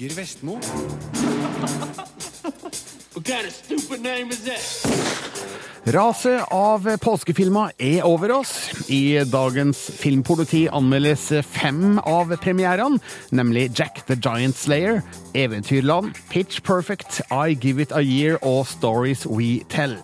Torjer Vestmo. Raset av påskefilmer er over oss. I dagens Filmpoliti anmeldes fem av premierene, nemlig Jack the Giant Slayer, Eventyrland, Pitch Perfect, I Give It A Year og Stories We Tell.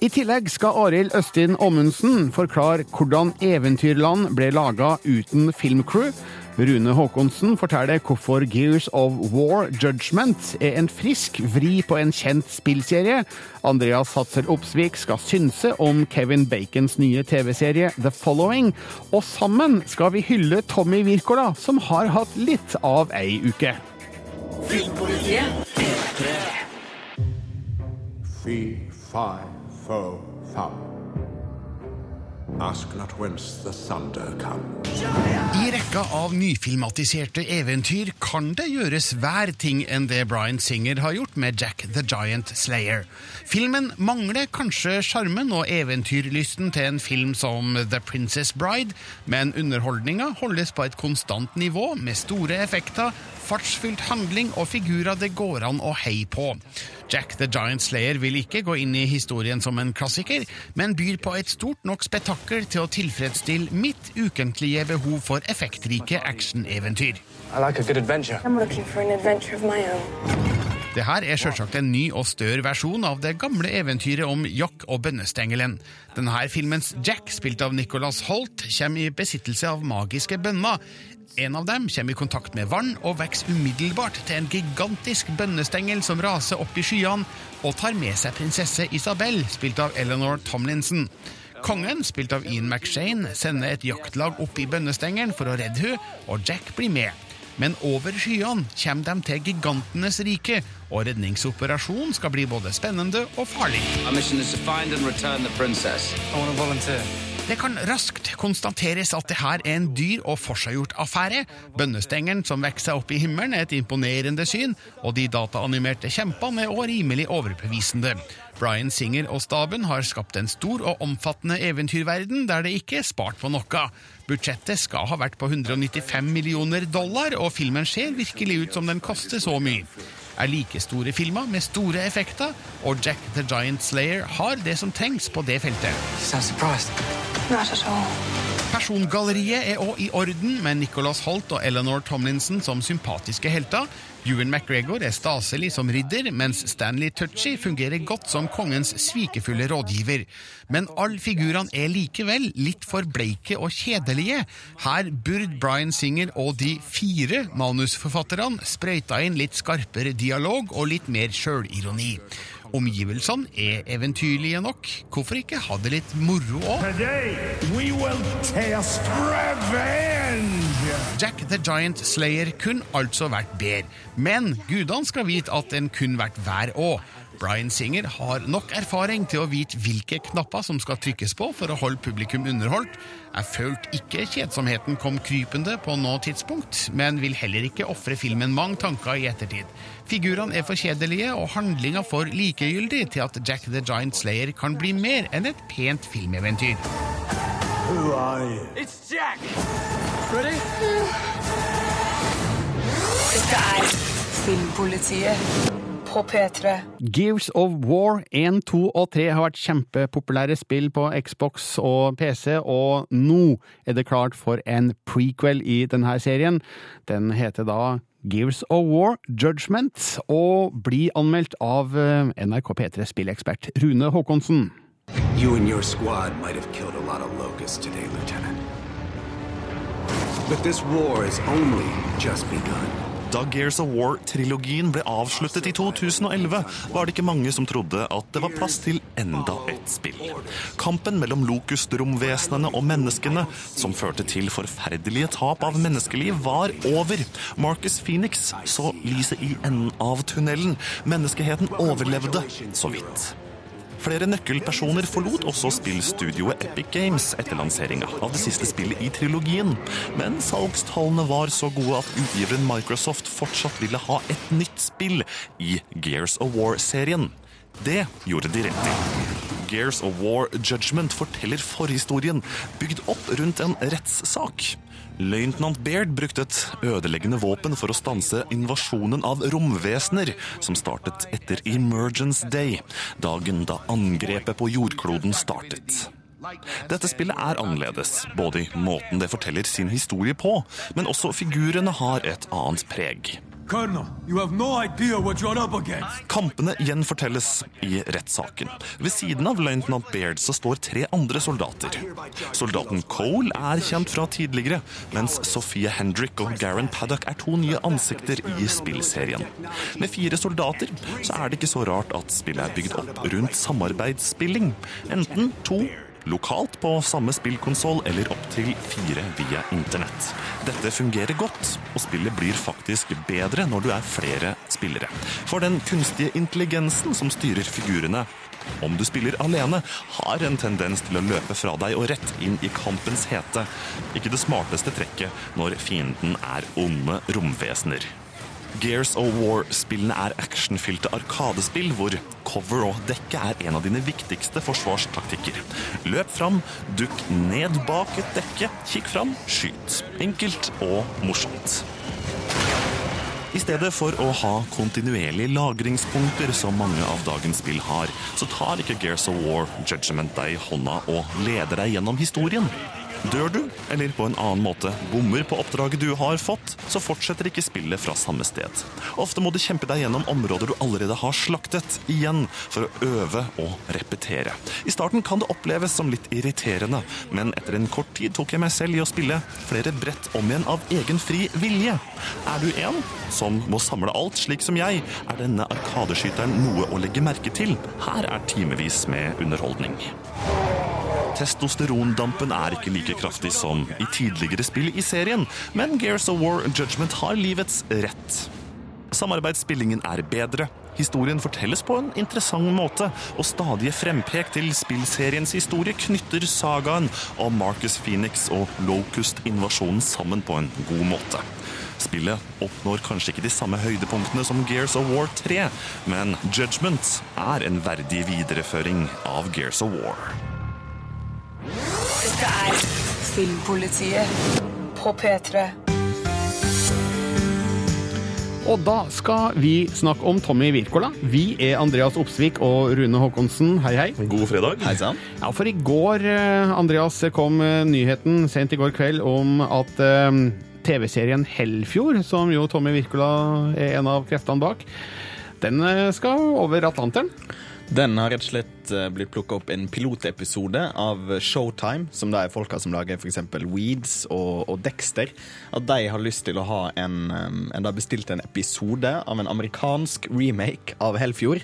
I tillegg skal Arild Østin Ommundsen forklare hvordan Eventyrland ble laga uten filmcrew. Rune Haakonsen forteller hvorfor Gears of War Judgment er en frisk vri på en kjent spillserie. Andreas Hatzel Opsvik skal synse om Kevin Bacons nye TV-serie The Following. Og sammen skal vi hylle Tommy Wirkola, som har hatt litt av ei uke. Filmpolitiet Fee, fi, fo, fum. Ask not whence the thunder comes. I rekka av nyfilmatiserte eventyr kan det gjøres hver ting enn det Bryan Singer har gjort med Jack the Giant Slayer. Filmen mangler kanskje sjarmen og eventyrlysten til en film som The Princess Bride, men underholdninga holdes på et konstant nivå med store effekter, fartsfylt handling og figurer det går an å heie på. Jack the Giant Slayer vil ikke gå inn i historien som en klassiker, men byr på et stort nok spetakkel til å tilfredsstille mitt ukentlige behov for effektrike actioneventyr. I like a good adventure. I'm looking for an adventure of my own. Det her er selvsagt en ny og større versjon av det gamle eventyret om Jock og bønnestengelen. Denne filmens Jack, spilt av Nicholas Holt, kommer i besittelse av magiske bønner. En av dem kommer i kontakt med vann og vokser umiddelbart til en gigantisk bønnestengel som raser opp i skyene og tar med seg prinsesse Isabel, spilt av Eleanor Tomlinson. Kongen, spilt av Ian McShane, sender et jaktlag opp i bønnestengelen for å redde henne, og Jack blir med. Men over skyene kommer de til gigantenes rike, og redningsoperasjonen skal bli både spennende og farlig. Det kan raskt konstateres at det her er en dyr og forseggjort affære. Bønnestengelen som vokser seg opp i himmelen er et imponerende syn, og de dataanimerte kjempene er også rimelig overbevisende. Bryan Singer og staben har skapt en stor og omfattende eventyrverden der det ikke er spart på noe. Budsjettet skal ha vært på 195 millioner dollar, og filmen ser virkelig ut som den koster så mye. Er like store filmer med store effekter, og Jack the Giant Slayer har det som trengs på det feltet. You sound surprised. Not at all. Persongalleriet er òg i orden, med Nicholas Holt og Eleanor Tomlinson som sympatiske helter. Ewan McGregor er staselig som ridder, mens Stanley Tucci fungerer godt som kongens svikefulle rådgiver. Men alle figurene er likevel litt for bleike og kjedelige. Her burde Bryan Singer og de fire manusforfatterne sprøyta inn litt skarpere dialog og litt mer sjølironi. Omgivelsene er eventyrlige nok. Hvorfor ikke ha det litt moro òg? Jack the Giant Slayer kunne altså vært bedre, men gudene skal vite at den kunne vært vær òg. Bryan Singer har nok erfaring til å vite hvilke knapper som skal trykkes på for å holde publikum underholdt. Jeg følte ikke kjedsomheten kom krypende på noe tidspunkt, men vil heller ikke ofre filmen mange tanker i ettertid. Figurene er for kjedelige, og handlinga for likegyldig til at Jack the Giant Slayer kan bli mer enn et pent filmeventyr. Who are you? It's Jack! Dette er Filmpolitiet på P3. Gears of War 1, 2 og 3 har vært kjempepopulære spill på Xbox og PC, og nå er det klart for en prequel i denne serien. Den heter da Gears of War Judgment, og blir anmeldt av eh, NRK P3 spillekspert Rune Håkonsen. You and your squad might have killed a lot of locusts today, Lieutenant. But this war has only just begun. Da Gears of War-trilogien ble avsluttet i 2011, var det ikke mange som trodde at det var plass til enda et spill. Kampen mellom Locust-romvesenene og menneskene, som førte til forferdelige tap av menneskeliv, var over. Marcus Phoenix så lyset i enden av tunnelen. Menneskeheten overlevde så vidt. Flere nøkkelpersoner forlot også spillstudioet Epic Games etter lanseringa av det siste spillet i trilogien, men salgstallene var så gode at utgiveren Microsoft fortsatt ville ha et nytt spill i Gears of War-serien. Det gjorde de rett i. Gears of War Judgment forteller forhistorien, bygd opp rundt en rettssak. Løytnant Baird brukte et ødeleggende våpen for å stanse invasjonen av romvesener, som startet etter Emergence Day, dagen da angrepet på jordkloden startet. Dette spillet er annerledes, både i måten det forteller sin historie på, men også figurene har et annet preg. Colonel, no. Kampene gjenfortelles i rettssaken. Ved siden av løytnant Baird så står tre andre soldater. Soldaten Cole er kjent fra tidligere, mens Sophia Hendrick og Garen Paddock er to nye ansikter i spillserien. Med fire soldater så er det ikke så rart at spillet er bygd opp rundt samarbeidsspilling. Enten to lokalt på samme spillkonsoll eller opptil fire via internett. Dette fungerer godt, og spillet blir faktisk bedre når du er flere spillere. For den kunstige intelligensen som styrer figurene, om du spiller alene, har en tendens til å løpe fra deg og rett inn i kampens hete. Ikke det smarteste trekket når fienden er onde romvesener. Gears of War-spillene er actionfylte arkadespill hvor cover og dekke er en av dine viktigste forsvarstaktikker. Løp fram, dukk ned bak et dekke, kikk fram, skyt. Enkelt og morsomt. I stedet for å ha kontinuerlige lagringspunkter som mange av dagens spill har, så tar ikke Gears of War Judgment deg i hånda og leder deg gjennom historien. Dør du, eller på en annen måte bommer på oppdraget du har fått, så fortsetter ikke spillet fra samme sted. Ofte må du kjempe deg gjennom områder du allerede har slaktet, igjen, for å øve og repetere. I starten kan det oppleves som litt irriterende, men etter en kort tid tok jeg meg selv i å spille flere brett om igjen av egen fri vilje. Er du en som må samle alt, slik som jeg, er denne arkadeskyteren noe å legge merke til. Her er timevis med underholdning. Testosterondampen er ikke like kraftig som i tidligere spill i serien, men Gears of War Judgment har livets rett. Samarbeidsspillingen er bedre, historien fortelles på en interessant måte, og stadige frempek til spillseriens historie knytter sagaen om Marcus Phoenix og Locust-invasjonen sammen på en god måte. Spillet oppnår kanskje ikke de samme høydepunktene som Gears of War 3, men Judgment er en verdig videreføring av Gears of War. Dette er Filmpolitiet på P3. Og da skal vi snakke om Tommy Wirkola. Vi er Andreas Opsvik og Rune Håkonsen. Hei, hei. God fredag. Hei sann. Ja, for i går, eh, Andreas, kom eh, nyheten sent i går kveld om at eh, TV-serien Hellfjord, som jo Tommy Wirkola er en av kreftene bak, den eh, skal over Atlanteren. Den har rett og slett eh, blitt plukka opp en pilotepisode av Showtime, som de folka som lager f.eks. Weeds og, og Dexter. At de har lyst til å ha en en De har bestilt en episode av en amerikansk remake av Hellfjord.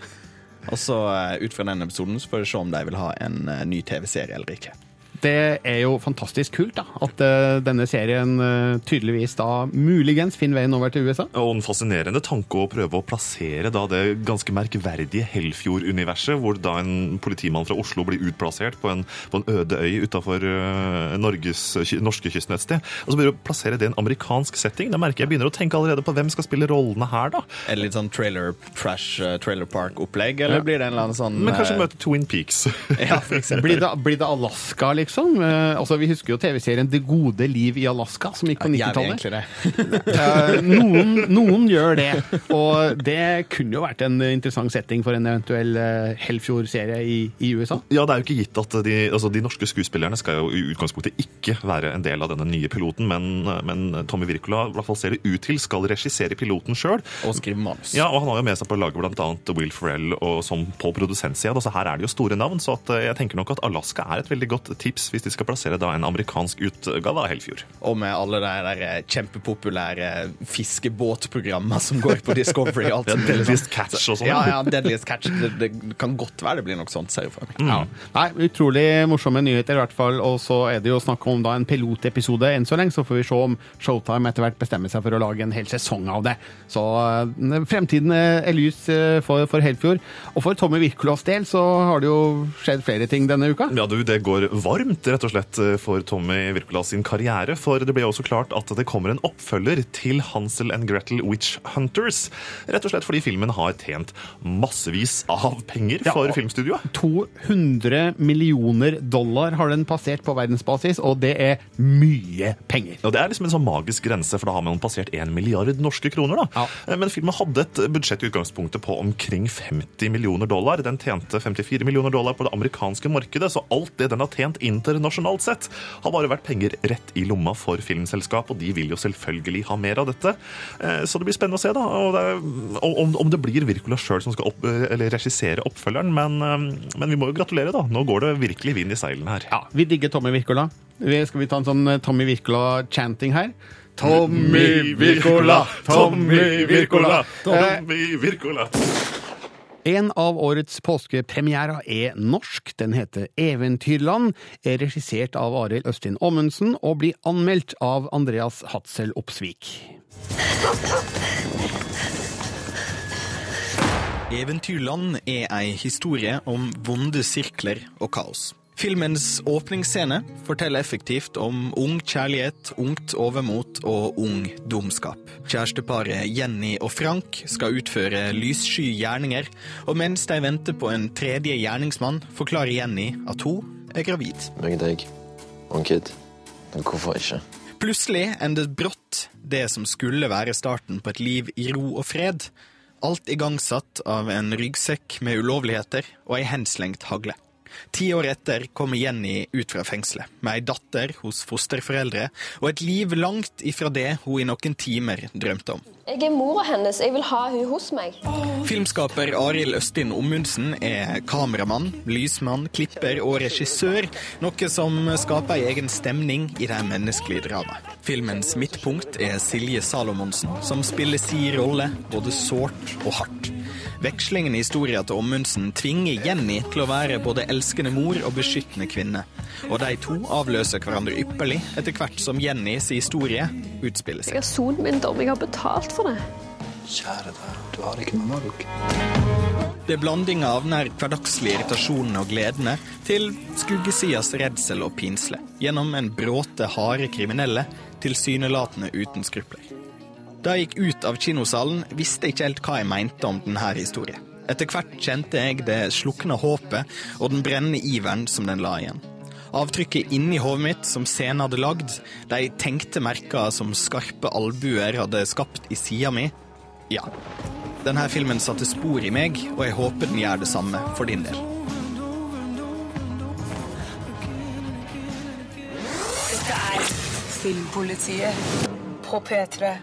Og så eh, ut fra den episoden så får vi se om de vil ha en ny TV-serie eller ikke. Det er jo fantastisk kult da, at uh, denne serien uh, tydeligvis da muligens finner veien over til USA. Og en fascinerende tanke å prøve å plassere da det ganske merkverdige Hellfjord-universet, hvor da en politimann fra Oslo blir utplassert på en, på en øde øy utafor uh, norskekysten et sted. Og så begynner å plassere det i en amerikansk setting. Da merker jeg begynner å tenke allerede på hvem skal spille rollene her, da. Er det litt sånn trailer trash, uh, trailer park-opplegg, eller Ja. blir det en eller annen sånn Men kanskje eh, møte Twin Peaks. Ja, for eksempel. Blir det, blir det Alaska, liksom? Eh, altså, Vi husker jo TV-serien Det gode liv i Alaska, som gikk på Gjør vi 90-tallet. egentlig det? Eh, noen, noen gjør det, og det kunne jo vært en interessant setting for en eventuell eh, Hellfjord-serie i, i USA. Ja, det er jo ikke gitt at de, altså de norske skuespillerne skal jo i utgangspunktet ikke være en del av denne nye piloten, men, men Tommy Wirkola i hvert fall ser det ut til skal regissere piloten sjøl. Og skrive manus. Ja, og han har jo med seg på laget bl.a. Will Ferrell og som på produsentsida. Så her er det jo store navn, så at jeg tenker nok at Alaska er et veldig godt tips hvis de skal plassere da en amerikansk utgave av Helfjord? Og med alle de der eh, kjempepopulære fiskebåtprogrammene som går på Discovery. alt Ja. Deadliest Catch og sånn. Ja, ja, Deadliest Catch. Det, det kan godt være det blir noe sånt, ser jeg for meg. Ja. Nei, Utrolig morsomme nyheter, i hvert fall. Og så er det jo snakk om da en pilotepisode enn så lenge. Så får vi se om Showtime etter hvert bestemmer seg for å lage en hel sesong av det. Så eh, fremtiden er lys eh, for, for Helfjord. Og for Tommy Wirkolas del så har det jo skjedd flere ting denne uka. Ja, du, det går varmt begynt rett og slett for Tommy Wirkola sin karriere. For det ble også klart at det kommer en oppfølger til Hansel and Gretel Witch Hunters. Rett og slett fordi filmen har tjent massevis av penger for Ja. filmstudioet. 200 millioner dollar har den passert på verdensbasis, og det er mye penger. Og Det er liksom en sånn magisk grense, for da har man passert 1 milliard norske kroner. da. Ja. Eh, Men filmen hadde et budsjett i utgangspunktet på omkring 50 millioner dollar. Den tjente 54 millioner dollar på det amerikanske markedet, så alt det den har tjent internasjonalt sett, har bare vært penger rett i lomma for filmselskap, og de vil jo selvfølgelig ha mer av dette. Eh, Så det blir spennende å se da, om, om det blir Wirkola sjøl som skal opp, eller regissere oppfølgeren, men, eh, men vi må jo gratulere, da. Nå går det virkelig vind i seilene her. Ja, Vi digger Tommy Wirkola. Skal vi ta en sånn eh, Tommy Wirkola-chanting her? Tommy Wirkola, Tommy Wirkola. Eh, Tommy Wirkola. En av årets påskepremierer er norsk. Den heter Eventyrland, er regissert av Arild Østin Ommundsen og blir anmeldt av Andreas Hatzel Opsvik. Eventyrland er ei historie om vonde sirkler og kaos. Filmens åpningsscene forteller effektivt om ung kjærlighet, ungt overmot og ung dumskap. Kjæresteparet Jenny og Frank skal utføre lyssky gjerninger, og mens de venter på en tredje gjerningsmann, forklarer Jenny at hun er gravid. Begge deg og en kid. Hvorfor ikke? Plutselig ender brått det som skulle være starten på et liv i ro og fred. Alt igangsatt av en ryggsekk med ulovligheter og ei henslengt hagle. Ti år etter kommer Jenny ut fra fengselet, med ei datter hos fosterforeldre, og et liv langt ifra det hun i noen timer drømte om. Jeg er mora hennes. Jeg vil ha hun hos meg. Filmskaper Arild Østin Ommundsen er kameramann, lysmann, klipper og regissør, noe som skaper ei egen stemning i det menneskelige dramaet. Filmens midtpunkt er Silje Salomonsen, som spiller si rolle både sårt og hardt. Vekslingen i historien til Ommundsen tvinger Jenny til å være både elskende mor og beskyttende kvinne. Og de to avløser hverandre ypperlig etter hvert som Jennys historie utspiller seg. Jeg har sonet min dom. Jeg har betalt for det. Kjære deg, du har ikke noe valg. Det er blandinga av nær hverdagslige irritasjonene og gledene til skuggesidas redsel og pinsle, gjennom en bråte harde kriminelle, tilsynelatende uten skrupler. Da jeg gikk ut av kinosalen, visste jeg ikke helt hva jeg mente om denne historien. Etter hvert kjente jeg det slukna håpet og den brennende iveren som den la igjen. Avtrykket inni hodet mitt som scenen hadde lagd, de tenkte merker som skarpe albuer hadde skapt i sida mi, ja. Denne filmen satte spor i meg, og jeg håper den gjør det samme for din del. Dette er Filmpolitiet på P3.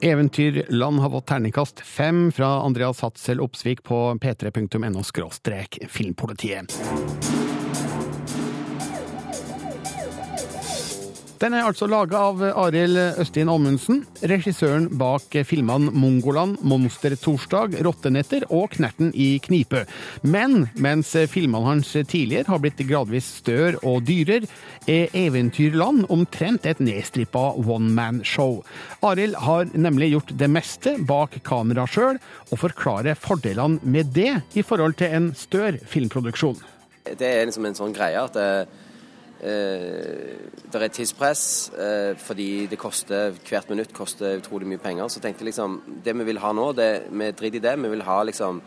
Eventyrland har fått terningkast fem fra Andreas Hatzel Opsvik på p3.no filmpolitiet. Den er altså laga av Arild Østin Ommundsen, regissøren bak filmene Mongoland, Monster-torsdag, Rottenetter og Knerten i knipe. Men mens filmene hans tidligere har blitt gradvis større og dyrere, er Eventyrland omtrent et nedstrippa one-man-show. Arild har nemlig gjort det meste bak kamera sjøl, og forklarer fordelene med det i forhold til en større filmproduksjon. Det er liksom en sånn greie at det, eh, det er tidspress eh, fordi det koster hvert minutt koster utrolig mye penger. Så tenkte jeg liksom Det vi vil ha nå, det, vi driter i det. Vi vil ha liksom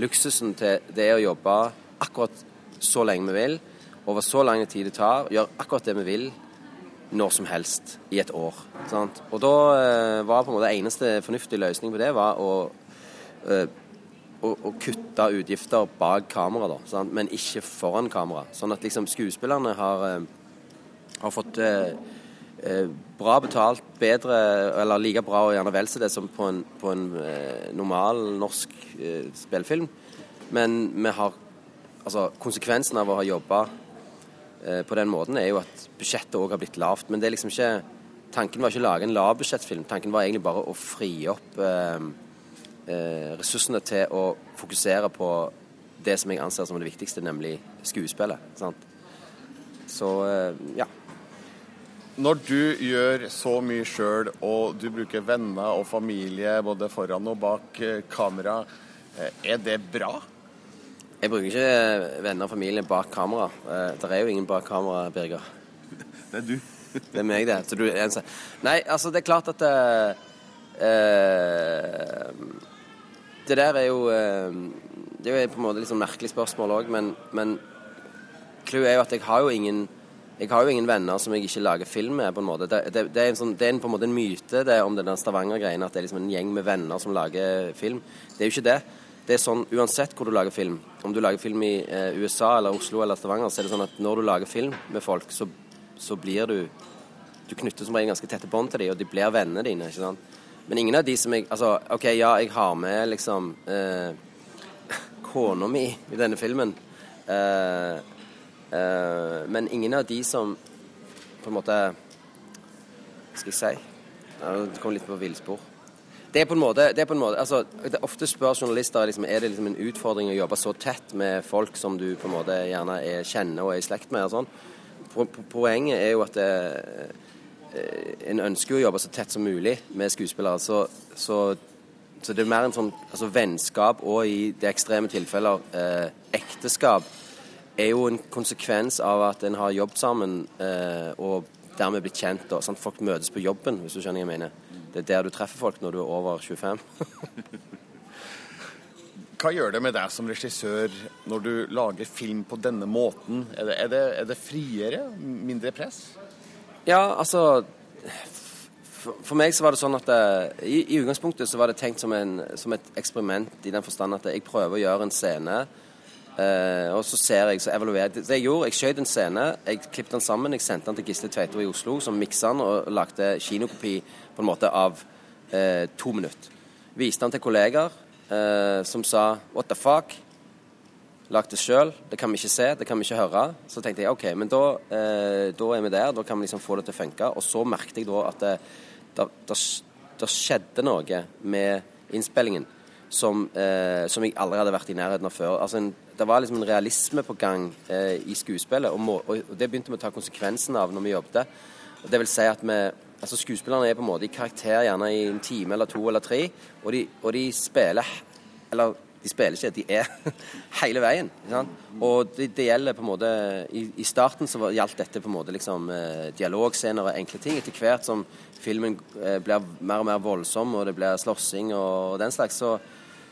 luksusen til det å jobbe akkurat så lenge vi vil, over så lang tid det tar, gjøre akkurat det vi vil når som helst i et år. Sant? Og da eh, var på en måte eneste fornuftige løsning på det var å eh, å, å kutte utgifter bak kamera, da, sant? men ikke foran kamera. Sånn at liksom skuespillerne har, eh, har fått eh, eh, bra betalt, bedre, eller like bra og gjerne vel så det som på en, på en eh, normal norsk eh, spillefilm. Men vi har altså konsekvensen av å ha jobba på den måten er jo at budsjettet òg har blitt lavt. Men det er liksom ikke Tanken var ikke å lage en lavbudsjettfilm. Tanken var egentlig bare å fri opp eh, ressursene til å fokusere på det som jeg anser som det viktigste, nemlig skuespillet. Sant? Så eh, ja. Når du gjør så mye sjøl, og du bruker venner og familie både foran og bak eh, kamera, eh, er det bra? Jeg bruker ikke venner og familie bak kamera. Eh, Det er jo ingen bak kamera, Birger. Det er du. Det er meg, det. Så du er Nei, altså, det er klart at uh, eh, Det der er jo eh, Det er jo på en måte litt sånn merkelig spørsmål òg, men, men clouet er jo at jeg har jo ingen jeg har jo ingen venner som jeg ikke lager film med. på en måte. Det, det, det er, en sånn, det er en, på en måte en myte det om den Stavanger-greien, at det er liksom en gjeng med venner som lager film. Det er jo ikke det. Det er sånn uansett hvor du lager film. Om du lager film i eh, USA eller Oslo eller Stavanger, så er det sånn at når du lager film med folk, så, så blir du Du knytter som regel ganske tette bånd til dem, og de blir vennene dine. ikke sant? Men ingen av de som jeg Altså, OK, ja, jeg har med liksom eh, kona mi i denne filmen. Eh, eh, men ingen av de som på en måte Hva skal jeg si? Det kom litt på villspor. Det er på en måte, det er på en måte altså, det Ofte spør journalister liksom, er det liksom en utfordring å jobbe så tett med folk som du på en måte gjerne er, kjenner og er i slekt med. og sånn. Po- po- Poenget er jo at det, eh, en ønsker jo å jobbe så tett som mulig med skuespillere. Så, så, så det er mer en sånn altså vennskap og i det ekstreme tilfeller eh, ekteskap er jo en konsekvens av at en har jobbet sammen eh, og dermed blitt kjent. Og, sant? Folk møtes på jobben, hvis du skjønner hva jeg mener. Det er der du treffer folk når du er over 25. Hva gjør det med deg som regissør når du lager film på denne måten? Er det, er det, er det friere? Mindre press? Ja, altså For, meg så var det sånn at det, i, i utgangspunktet så var det tenkt som, en, som et eksperiment i den forstand at jeg prøver å gjøre en scene, eh, og så ser jeg, så evaluerer jeg. Det jeg gjorde, jeg skjøt en scene, jeg klippet den sammen, jeg sendte den til Gisle Tveito i Oslo, som miksa den og lagde kinokopi på en måte av eh, to minutter. Viste den til kolleger eh, som sa what the fuck? Lagd det sjøl, det kan vi ikke se, det kan vi ikke høre. Så tenkte jeg OK, men da, eh, da er vi der, da kan vi liksom få det til å funke. Og så merket jeg da at det, det, det, det skjedde noe med innspillingen som, eh, som jeg aldri hadde vært i nærheten av før. Altså en, det var liksom en realisme på gang eh, i skuespillet, og, må, og det begynte vi å ta konsekvensen av når vi jobbet. Og det vil si at vi Altså Skuespillerne er på en måte i karakter gjerne i en time eller to eller tre, og de, og de spiller Eller de spiller ikke, de er hele veien. Og det, det gjelder på en måte I, i starten så gjaldt dette på en måte liksom eh, dialogscener og enkle ting. Etter hvert som filmen eh, blir mer og mer voldsom, og det blir slåssing og den slags, så,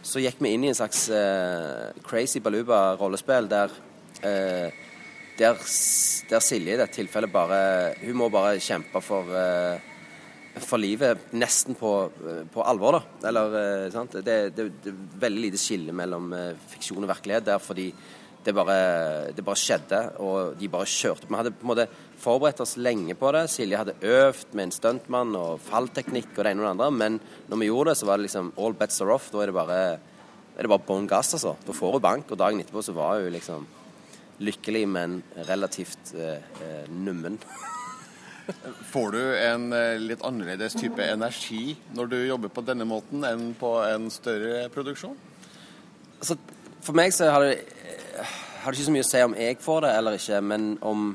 så gikk vi inn i en slags eh, crazy baluba-rollespill der eh, der, der Silje i dette tilfellet bare Hun må bare kjempe for eh, for livet nesten på, eh, på alvor, da. Eller, eh, sant? Det, det, det er veldig lite skille mellom eh, fiksjon og virkelighet der, fordi det bare, det bare skjedde, og de bare kjørte. Vi hadde på en måte forberedt oss lenge på det. Silje hadde øvd med en stuntmann og fallteknikk og det ene og det andre, men når vi gjorde det, så var det liksom all bets are off. Da er det bare, er det bare bånn gass, altså. Da får hun bank, og dagen etterpå så var hun liksom lykkelig, men relativt eh, nummen. Får du en eh, litt annerledes type energi når du jobber på denne måten enn på en større produksjon? Altså, for meg så har det, har det ikke så mye å si om jeg får det eller ikke, men om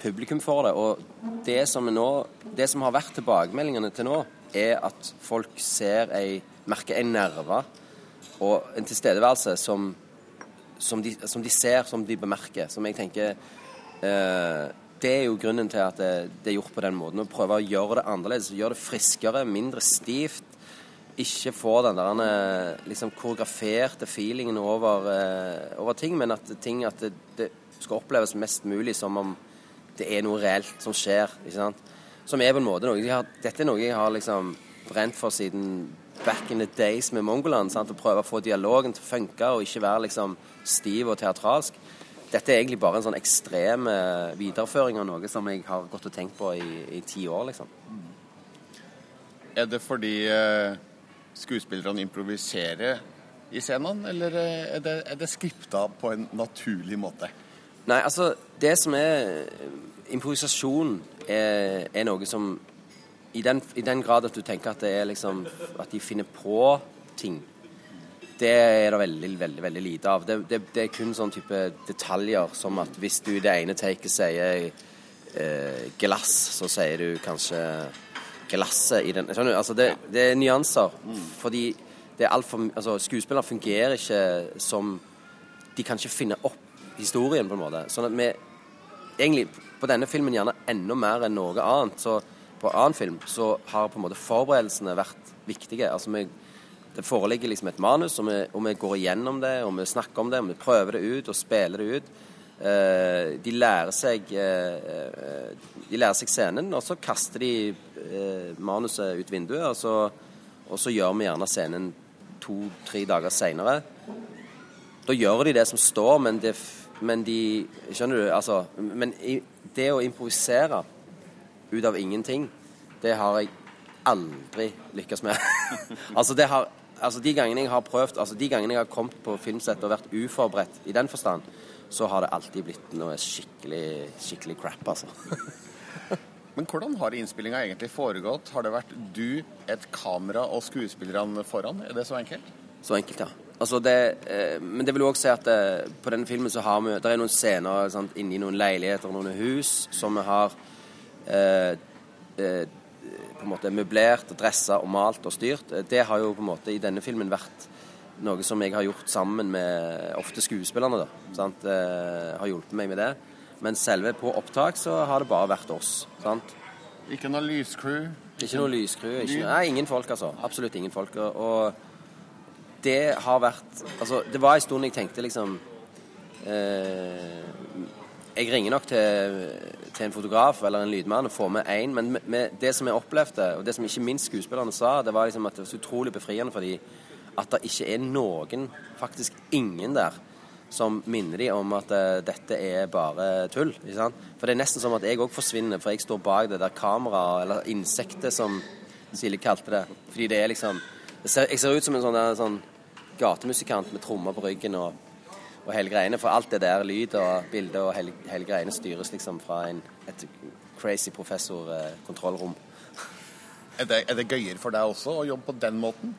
publikum får det. Og det som, nå, det som har vært tilbakemeldingene til nå, er at folk ser ei, merker en nerve og en tilstedeværelse som, som, de, som de ser, som de bemerker. Som jeg tenker eh, Det er jo grunnen til at det, det er gjort på den måten. Å prøve å gjøre det annerledes. Gjøre det friskere, mindre stivt ikke få den der eh, liksom koreograferte feelingen over, uh, over ting, men at ting at det, det skal oppleves mest mulig som om det er noe reelt som skjer. ikke sant? Som er på en måte noe har, Dette er noe jeg har liksom brent for siden back in the days med Mongoland. sant? Å prøve å få dialogen til å funke og ikke være liksom stiv og teatralsk. Dette er egentlig bare en sånn ekstrem eh, videreføring av noe som jeg har gått og tenkt på i, i ti år, liksom. Er det fordi eh, skuespillerne improviserer i scenene, eller eh, er det, er det skripta på en naturlig måte? Nei, altså Det som er Improvisasjon er, er noe som i den, I den grad at du tenker at det er liksom At de finner på ting, det er det veldig, veldig veldig lite av. Det, det, det er kun sånn type detaljer som at hvis du i det ene taket sier eh, glass, så sier du kanskje glasset i den Skjønner du? Altså det, det er nyanser. Fordi det er altfor Altså, skuespillere fungerer ikke som de kan ikke finne opp historien, på en måte. Sånn at vi egentlig på denne filmen gjerne enda mer enn noe annet. Så på annen film så har på en måte forberedelsene vært viktige. Altså vi, Det foreligger liksom et manus, og vi, og vi går igjennom det, og vi snakker om det, og vi prøver det ut og spiller det ut. Eh, de lærer seg eh, eh, De lærer seg scenen, og så kaster de eh, manuset ut vinduet, og så, og så gjør vi gjerne scenen to-tre dager seinere. Da gjør de det som står, men, det, men de Skjønner du? Altså Men i, det å improvisere ut av ingenting, det har jeg aldri lykkes med. altså, det har, altså De gangene jeg har prøvd, altså de gangene jeg har kommet på filmsett og vært uforberedt i den forstand, så har det alltid blitt noe skikkelig, skikkelig crap, altså. Men hvordan har innspillinga egentlig foregått? Har det vært du, et kamera og skuespillerne foran? Er det så enkelt? Så enkelt, ja. Altså det, eh, men det vil også si at eh, på denne filmen så har vi Det er noen scener sant, inni noen leiligheter og noen hus som vi har eh, eh, på en måte møblert og dressa og malt og styrt. Det har jo på en måte i denne filmen vært noe som jeg har gjort sammen med ofte skuespillerne. da? Eh, har hjulpet meg med det. Men selve på opptak så har det bare vært oss. sant? Ikke noe lyscrew? Ikke noe lyscrew. Ikke, nei, ingen folk, altså. Absolutt ingen folk. Og det har vært Altså, det var en stund jeg tenkte liksom eh, Jeg ringer nok til, til, en fotograf eller en lydmann og får med én, men med, med det som jeg opplevde, og det som ikke minst skuespillerne sa, det var liksom at det var så utrolig befriende for dem at det ikke er noen, faktisk ingen der, som minner de om at uh, dette er bare tull. ikke sant? For det er nesten som at jeg òg forsvinner, for jeg står bak det der kameraet, eller insektet, som Silje kalte det. Fordi det er liksom Jeg ser, Jeg ser ut som en sånn, der, sånn gatemusikant med trommer på ryggen og, og hele greiene. For alt det der, lyd og bilde og hele, hele greiene, styres liksom fra en, et crazy professor-kontrollrom. er, det, er det gøyere for deg også å jobbe på den måten?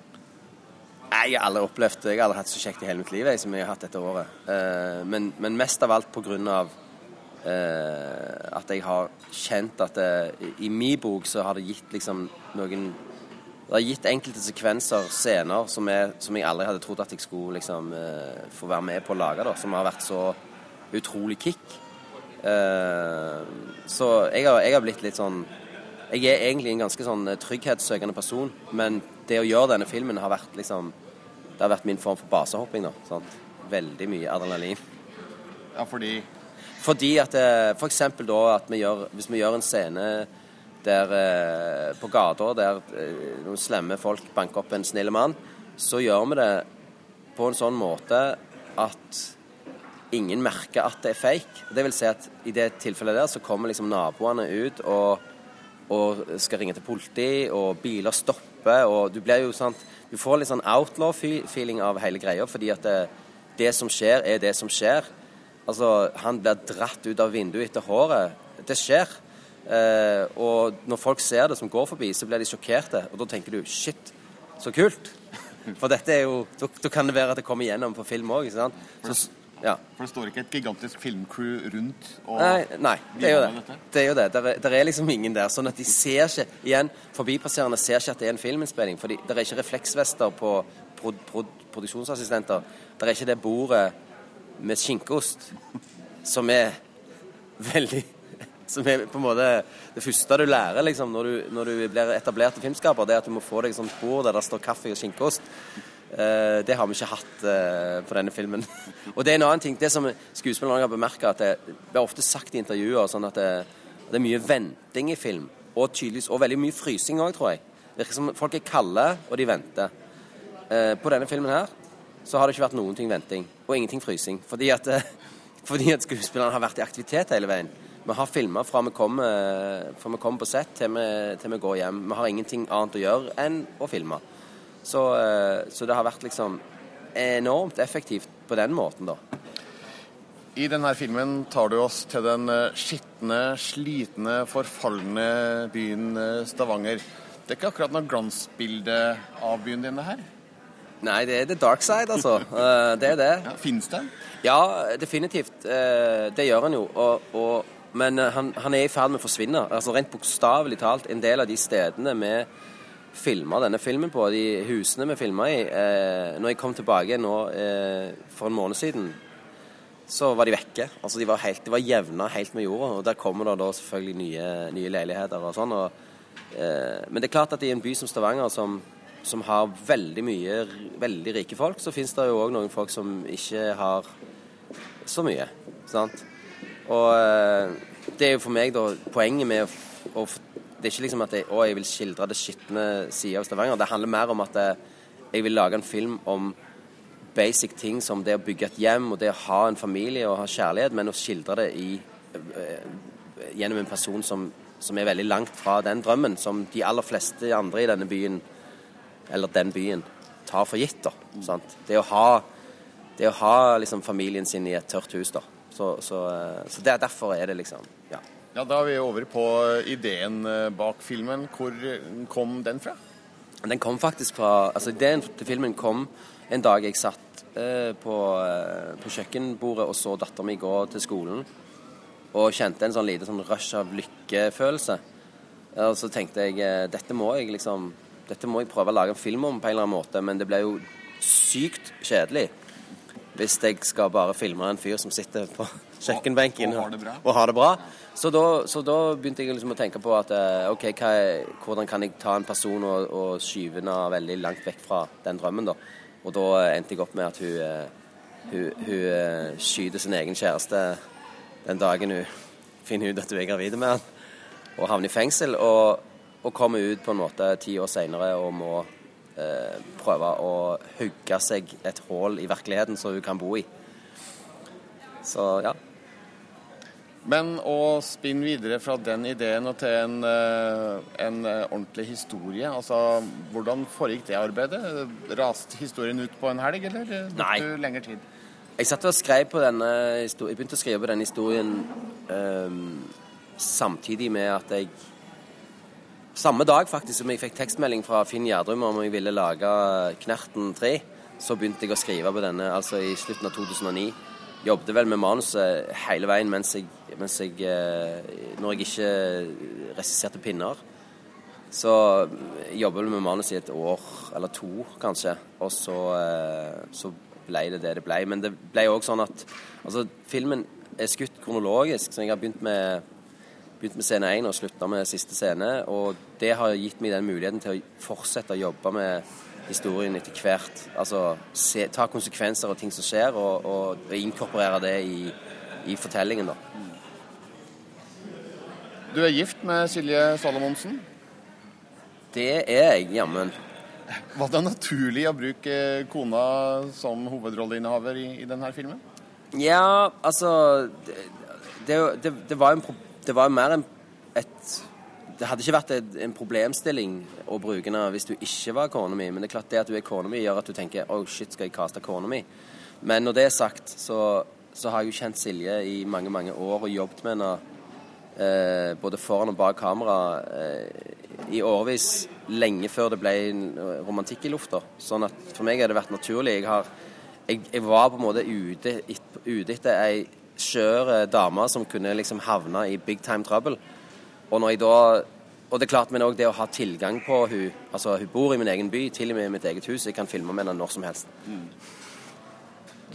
Nei, jeg har aldri opplevd Jeg har aldri hatt så kjekt i hele mitt liv jeg, som jeg har hatt dette året. Uh, men, men, mest av alt på grunn av uh, at jeg har kjent at det, i min bok så har det gitt liksom noen Det har gitt enkelte sekvenser, scener, som, jeg, som jeg aldri hadde trodd at jeg skulle liksom uh, få være med på å lage, da. Som har vært så utrolig kick. så jeg har, jeg har blitt litt sånn jeg er egentlig en ganske sånn trygghetssøkende person, men det å gjøre denne filmen har vært liksom Det har vært min form for basehopping. da, sant? Veldig mye adrenalin. Ja, fordi Fordi at For eksempel da at vi gjør Hvis vi gjør en scene der eh, på gata der eh, noen slemme folk banker opp en snill mann, så gjør vi det på en sånn måte at ingen merker at det er fake. Det vil si at i det tilfellet der så kommer liksom naboene ut og, og skal ringe til politi, og biler stopper, og du blir jo sant Du får litt sånn outlaw-feeling av hele greia, fordi at det, det som skjer, er det som skjer. Altså, han blir dratt ut av vinduet etter håret. Det skjer. Eh, og når folk ser det som går forbi, så blir de sjokkerte. Og da tenker du shit, så kult. For dette er jo Da kan det være at det kommer gjennom på film òg, ja. For det står ikke et gigantisk filmcrew rundt og Nei, nei det er jo det. Det er jo det. Der er, der er liksom ingen der. Sånn at de ser ikke Igjen, forbipasserende ser ikke at det er en filminnspilling. For det er ikke refleksvester på prod, prod, produksjonsassistenter. Det er ikke det bordet med skinkeost som er veldig som er på en måte det første du lærer liksom, når, du, når du blir etablert filmskaper, det er at du må få deg et sånt bord der det står kaffe og skinkeost. Uh, det har vi ikke hatt uh, på denne filmen. og det er en annen ting. Det som skuespillerne har bemerka, at det blir ofte sagt i intervjuer sånn at det, det, er mye venting i film. Og tydeligvis, og veldig mye frysing òg, tror jeg. Virker som folk er kalde, og de venter. Uh, på denne filmen her så har det ikke vært noen ting venting, og ingenting frysing. Fordi at, fordi at skuespillerne har vært i aktivitet hele veien. Vi har filma fra vi kommer, fra vi kommer på sett til vi, til vi, går hjem. Vi har ingenting annet å gjøre enn å filme. Så, så, det har vært liksom enormt effektivt på den måten, da. I denne filmen tar du oss til den skitne, slitne, forfalne byen Stavanger. Det er ikke akkurat noe glansbilde av byen din, det her? Nei, det er the dark side, altså. Det er det. Ja, Fins det? Ja, definitivt. Det gjør han jo. Og, og men han, han, er i ferd med å forsvinne. Altså Rent bokstavelig talt. En del av de stedene vi filma denne filmen på, de husene vi filma i eh, Når jeg kom tilbake nå eh, for en måned siden, så var de vekke. Altså De var, helt, de var jevna helt med jorda. Og der kommer det da selvfølgelig nye, nye leiligheter og sånn. Og, eh, men det er klart at i en by som Stavanger, som, som har veldig mye veldig rike folk, så finnes det jo òg noen folk som ikke har så mye. Sant? Og eh, det er jo for meg da poenget med å, Det er ikke liksom at jeg, å, jeg vil skildre det skitne sida av Stavanger. Det handler mer om at jeg, jeg vil lage en film om basic ting som det å bygge et hjem og det å ha en familie og ha kjærlighet, men å skildre det i, eh, gjennom en person som, som er veldig langt fra den drømmen som de aller fleste andre i denne byen, eller den byen, tar for gitt. da, sant? Det å ha, det å ha liksom, familien sin i et tørt hus. da. Så, så, eh, så det, derfor er det liksom Ja. Ja, Da er vi over på ideen eh, bak filmen. Hvor kom den fra? Den kom faktisk fra Altså, ideen til filmen kom en dag jeg satt eh, på, eh, på, kjøkkenbordet og så dattera mi gå til skolen, og kjente en sånn lite sånn rush av lykkefølelse. Og så tenkte jeg eh, dette må jeg liksom Dette må jeg prøve å lage en film om på en eller annen måte, men det ble jo sykt kjedelig hvis jeg skal bare filme en fyr som sitter på kjøkkenbenken og, og, har, det bra. og har det bra. Så da, så da begynte jeg liksom å tenke på at eh, OK, er, hvordan kan jeg ta en person og, og skyve den veldig langt vekk fra den drømmen, da. Og da endte jeg opp med at hun, eh, hun, hun eh, skyter sin egen kjæreste den dagen hun finner ut at hun er gravid med han, og havner i fengsel. Og, og kommer ut på en måte ti år seinere og må eh, prøve å hugge seg et hull i virkeligheten som hun kan bo i. Så ja. Men å spinne videre fra den ideen og til en, eh, en eh, ordentlig historie, altså hvordan foregikk det arbeidet? Raste historien ut på en helg, eller brukte du lengre tid? Jeg satt og skrev på denne Jeg begynte å skrive på denne historien um, samtidig med at jeg Samme dag faktisk som jeg fikk tekstmelding fra Finn Gjerdrum om jeg ville lage Knerten 3, så begynte jeg å skrive på denne altså i slutten av 2009 jobbet vel med manuset hele veien mens jeg, mens jeg eh, Når jeg ikke regisserte pinner. Så jobbet jeg med manus i et år eller to, kanskje. Og så, eh, så ble det det det ble. Men det ble òg sånn at altså, filmen er skutt kronologisk, så jeg har begynt med, begynt med scene én og slutta med siste scene. Og det har gitt meg den muligheten til å fortsette å jobbe med historien etter hvert. Altså se, ta konsekvenser av ting som skjer, og, og, og inkorporere det i, i, fortellingen, da. Du er gift med Silje Salomonsen? Det er jeg, jammen. Var det naturlig å bruke kona som hovedrolleinnehaver i, i denne filmen? Ja, altså Det, det, det, var, en, det var mer en, et det hadde ikke vært en problemstilling å bruke henne hvis du ikke var kona mi, men det er klart det at du er kona mi, gjør at du tenker oh shit, skal jeg kaste kona mi? Men når det er sagt, så, så, har jeg jo kjent Silje i mange, mange år og jobbet med henne eh, både foran og bak kamera eh, i årevis, lenge før det ble romantikk i lufta. Sånn at for meg har det vært naturlig. Jeg, har, jeg, jeg var på en måte ute, ute etter ei skjør dame som kunne liksom havne i big time trouble. Og når jeg da og det er klart, men òg det å ha tilgang på hun, altså Hun bor i min egen by, til og med i mitt eget hus. Jeg kan filme med henne når som helst. Mm.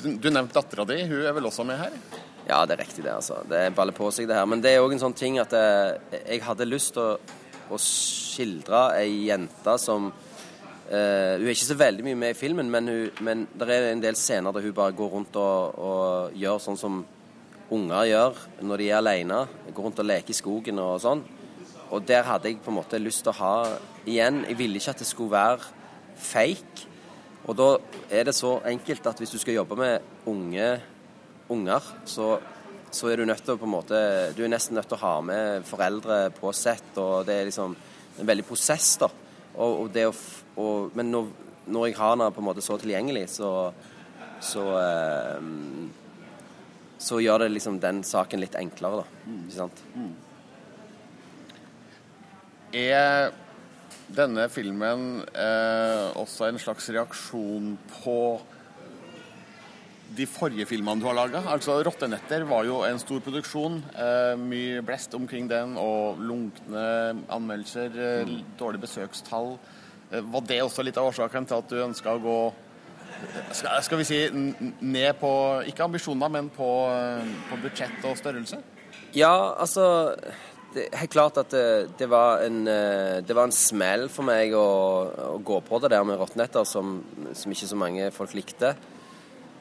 Du, du nevnte dattera di. Hun er vel også med her? Ja, det er riktig, det. altså. Det baller på seg, det her. Men det er òg en sånn ting at jeg, eh, jeg hadde lyst til å, å, skildre ei jente som uh, Hun er ikke så veldig mye med i filmen, men, hun, men det er en del scener der hun bare går rundt og, og gjør sånn som unger gjør når de er alene. Går rundt og leker i skogen og sånn. Og der hadde jeg på en måte lyst til å ha igjen Jeg ville ikke at det skulle være fake. Og da er det så enkelt at hvis du skal jobbe med unge unger, så, så er du nødt til å på en måte Du er nesten nødt til å ha med foreldre på sett, og det er liksom en veldig prosess, da. Og, og det å, og, men når, når, jeg har den på en måte så tilgjengelig, så, så eh, så gjør det liksom den saken litt enklere, da. Ikke sant? Mm. Er denne filmen eh, også en slags reaksjon på de forrige filmene du har laga? Altså 'Rottenetter' var jo en stor produksjon. Eh, mye blest omkring den, og lunkne anmeldelser, eh, mm. dårlige besøkstall. Eh, var det også litt av årsaken til at du ønska å gå skal, skal vi si ned på Ikke ambisjoner, men på, eh, på budsjett og størrelse? Ja, altså det Helt klart at det, det, var en, eh, en smell for meg å, å gå på det der med Rottenetter, som, som ikke så mange folk likte.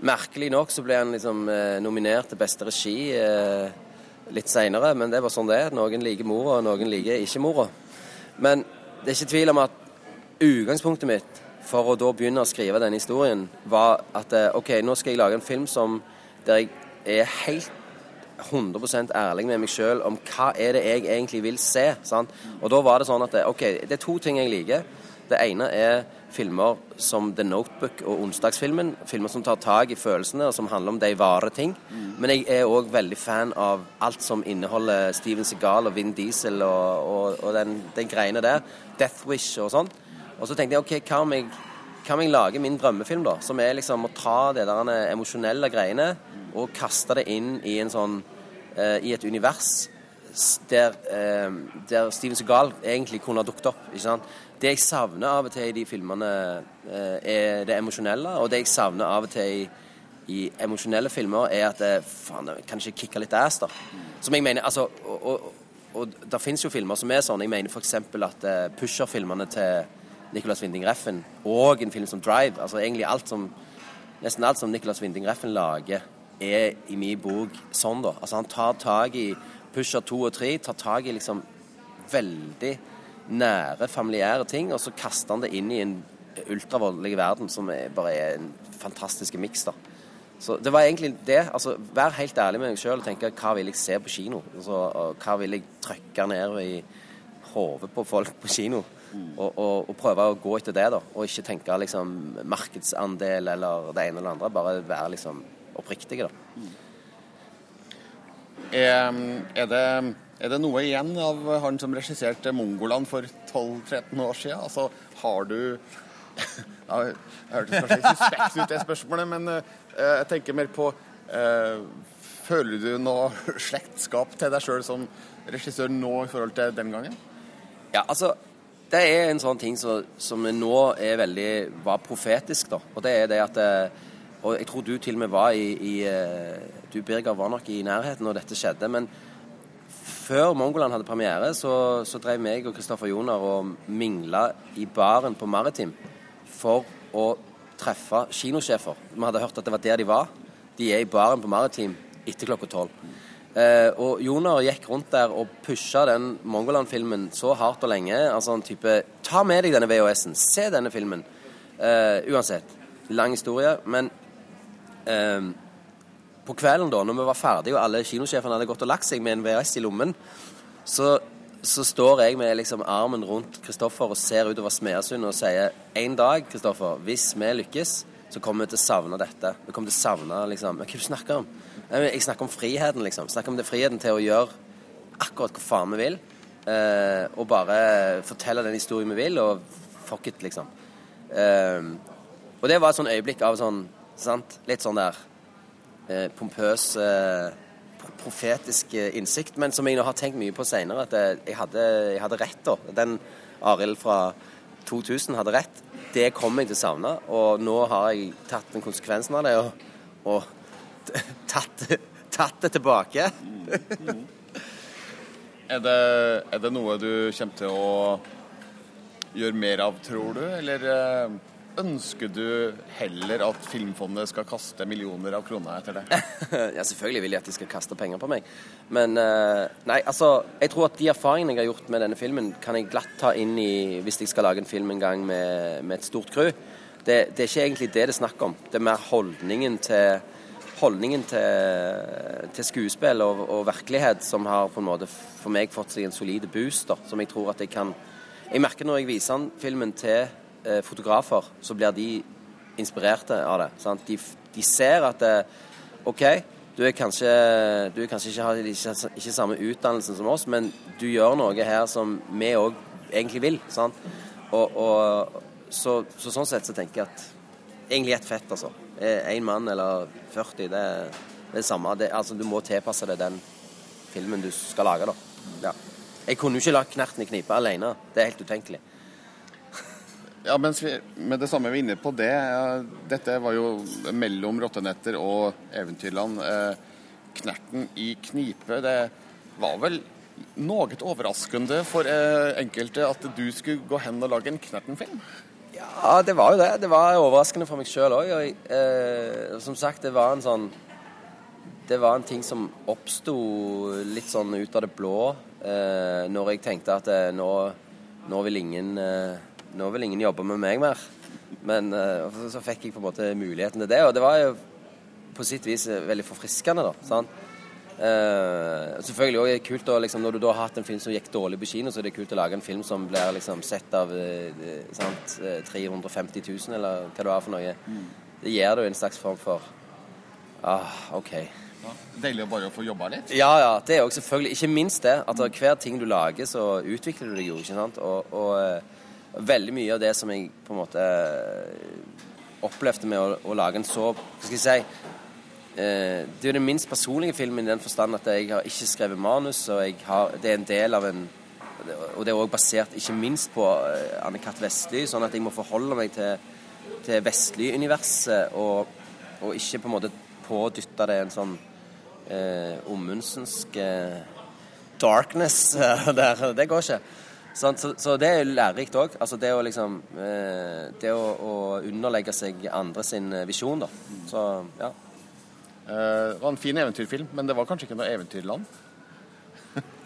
Merkelig nok så ble han liksom eh, nominert til beste regi litt seinere, men det var sånn det er. Noen liker mora, og noen liker ikke mora. Men det er ikke tvil om at utgangspunktet mitt for å da begynne å skrive denne historien, var at eh, OK, nå skal jeg lage en film som der jeg er helt 100% ærlig med meg sjøl om hva er det jeg egentlig vil se. Sant? Og da var det sånn at det, OK, det er to ting jeg liker. Det ene er filmer som The Notebook og Onsdagsfilmen. Filmer som tar tak i følelsene, og som handler om de vare ting. Men jeg er òg veldig fan av alt som inneholder Steven Segal og Vin Diesel og, og, og den, den greiene der. Death Wish og sånn. Og så tenkte jeg OK, hva om jeg, hva om jeg lager min drømmefilm, da? Som er liksom å ta det der emosjonelle greiene og kaste det inn i en sånn eh, I et univers der, eh, der Steven Segal egentlig kunne ha dukket opp. ikke sant? Det jeg savner av og til i de filmene, eh, er det emosjonelle. Og det jeg savner av og til i, i emosjonelle filmer, er at eh, faen, kan ikke kicke litt ass, da. Som jeg mener, altså, og, og, og det finnes jo filmer som er sånn. Jeg mener f.eks. at eh, Pusher-filmene til Nicolas Winding Reffen, og en film som Drive, altså egentlig alt som Nesten alt som Nicolas Winding Reffen lager, er i min bok sånn, da. Altså han tar tak i Pusher 2 og 3, tar tak i liksom veldig nære, familiære ting, og så kaster han det inn i en ultravoldelig verden som er, bare er en fantastisk miks, da. Så det var egentlig det. altså Vær helt ærlig med deg sjøl og tenke hva vil jeg se på kino? Altså, hva vil jeg trykke ned i hodet på folk på kino? Og, og, og prøve å gå etter det, da. Og ikke tenke liksom markedsandel eller det ene eller andre. Bare være liksom oppriktige, da. Er, er, det, er det noe igjen av han som regisserte Mongoland for 12-13 år siden? Altså, har du ja, Jeg hørtes kanskje suspekt ut, det spørsmålet, men uh, jeg tenker mer på uh, Føler du noe slektskap til deg sjøl som regissør nå i forhold til den gangen? Ja, altså Det er en sånn ting som, som nå er veldig var profetisk, da. Og det er det at eh, Og jeg tror du til og med var i, i eh, Du, Birger, var nok i nærheten når dette skjedde. Men før Mongoland hadde premiere, så, så drev meg og Kristoffer Joner og mingla i baren på Maritim for å treffe kinosjefer. Vi hadde hørt at det var der de var. De er i baren på Maritim etter klokka tolv. Eh, og Joner gikk rundt der og pusha den Mongoland-filmen så hardt og lenge. Altså en type Ta med deg denne VHS-en, se denne filmen. Eh, uansett. Lang historie. Men eh, på kvelden, da, når vi var ferdige og alle kinosjefene hadde gått og lagt seg med en VHS i lommen, så, så står jeg med liksom armen rundt Kristoffer og ser utover Smeasund og sier en dag, Kristoffer, hvis vi lykkes, så kommer vi til å savne dette. Vi kommer til å savne liksom Hva er du snakker om? Jeg snakker om friheten, liksom. Snakker om det friheten til å gjøre akkurat hva faen vi vil. Eh, og bare fortelle den historien vi vil, og fuck it, liksom. Eh, og det var et sånn øyeblikk av sånn, sant, litt sånn der eh, pompøs eh, profetisk eh, innsikt, men som jeg nå har tenkt mye på seinere, at eh, jeg hadde, jeg hadde rett, da. Den Arild fra 2000 hadde rett. Det kommer jeg til å savne, og nå har jeg tatt den konsekvensen av det og, og tatt, tatt det tilbake. Er det, er det noe du kommer til å gjøre mer av, tror du? Eller eh, ønsker du heller at Filmfondet skal kaste millioner av kroner etter det? ja, selvfølgelig vil jeg at de skal kaste penger på meg. Men eh, nei, altså Jeg tror at de erfaringene jeg har gjort med denne filmen, kan jeg glatt ta inn i hvis jeg skal lage en film en gang med, med et stort crew. Det, det er ikke egentlig det det er snakk om. Det er mer holdningen til Holdningen til, til skuespill og, og virkelighet som har på en måte for meg fått seg en solid boost. da, Som jeg tror at jeg kan Jeg merker når jeg viser filmen til eh, fotografer, så blir de inspirerte av det. De, de ser at det, OK, du er kanskje, du er kanskje ikke ikke, ikke samme utdannelsen som oss, men du gjør noe her som vi òg egentlig vil. Sant? Og, og så, så sånn sett så tenker jeg at egentlig ett fett, altså. Én mann eller 40, det, er- det samme. Det, altså, du må tilpasse deg den filmen du skal lage, da. Ja. Jeg kunne jo ikke lagt Knerten i knipe alene. Det er helt utenkelig. Ja, mens vi, med det samme vi er inne på det, dette var jo mellom Rottenetter og Eventyrland. Eh, Knerten i knipe, det var vel noe overraskende for eh, enkelte at du skulle gå hen og lage en Knerten-film? Ja, det var jo det. Det var overraskende for meg sjøl òg. Eh, som sagt, det var en sånn Det var en ting som oppsto litt sånn ut av det blå eh, når jeg tenkte at eh, nå, nå vil ingen eh, nå vil ingen jobbe med meg mer. Men uh, så, fikk jeg på en måte muligheten til det, og det var jo på sitt vis veldig forfriskende, da. sant? Uh, selvfølgelig også kult å, liksom, Når du da har hatt en film som gikk dårlig på kino, så er det kult å lage en film som blir liksom, sett av uh, sant, 350 000, eller hva det var for noe. Mm. Det gir det jo en slags form for Ah, OK. Ja, deilig å bare få jobba litt? Ja, ja. Det er også selvfølgelig. Ikke minst det. At hver ting du lager, så utvikler du deg jo. ikke sant? Og, og veldig mye av det som jeg på en måte opplevde med å, å lage en så Hva skal jeg si eh, Det er jo den minst personlige filmen i den forstand at jeg har ikke skrevet manus, og har, det er en del av en Og det er òg basert ikke minst på eh, Anne-Kat. Vestly, sånn at jeg må forholde meg til, til Vestly-universet, og, og, ikke på en måte pådytte det en sånn eh, Ommundsensk eh, darkness der. Det går ikke. Sånn, så, så, det er lærerikt òg. Altså det å liksom eh, Det å, å, underlegge seg andre sin eh, visjon, da. Så ja. Eh, det var en fin eventyrfilm, men det var kanskje ikke noe eventyrland?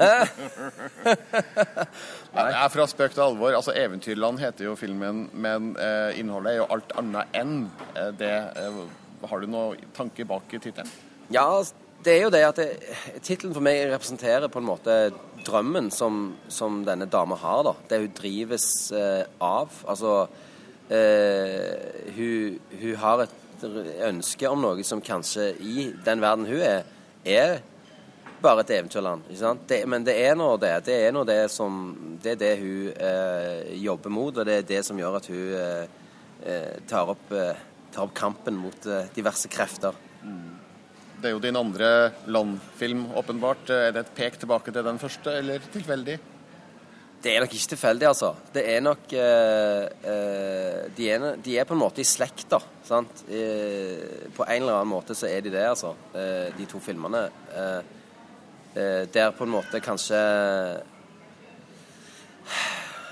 Nei, er fra spøk til alvor. Altså, 'Eventyrland' heter jo filmen, men eh, innholdet er jo alt annet enn eh, det. Eh, har du noen tanke bak tittelen? Ja, det er jo det at tittelen for meg representerer på en måte drømmen som, som denne dama har, da. Det hun drives eh, av. Altså eh, hun, hun, har et ønske om noe som kanskje i den verden hun er, er bare et eventyrland. ikke sant? Det, men det er nå det. Det er nå det som Det er det hun eh, jobber mot, og det er det som gjør at hun eh, eh, tar, opp, eh, tar, opp, kampen mot diverse krefter. Mm. Det er jo din andre landfilm, åpenbart. Er det et pek tilbake til den første, eller tilfeldig? Det er nok ikke tilfeldig, altså. Det er nok eh, eh, de, er, de, er, på en måte i slekt, da. Sant? Eh, på en eller annen måte så er de det, altså. Eh, de to filmene. Eh, eh, der på en måte kanskje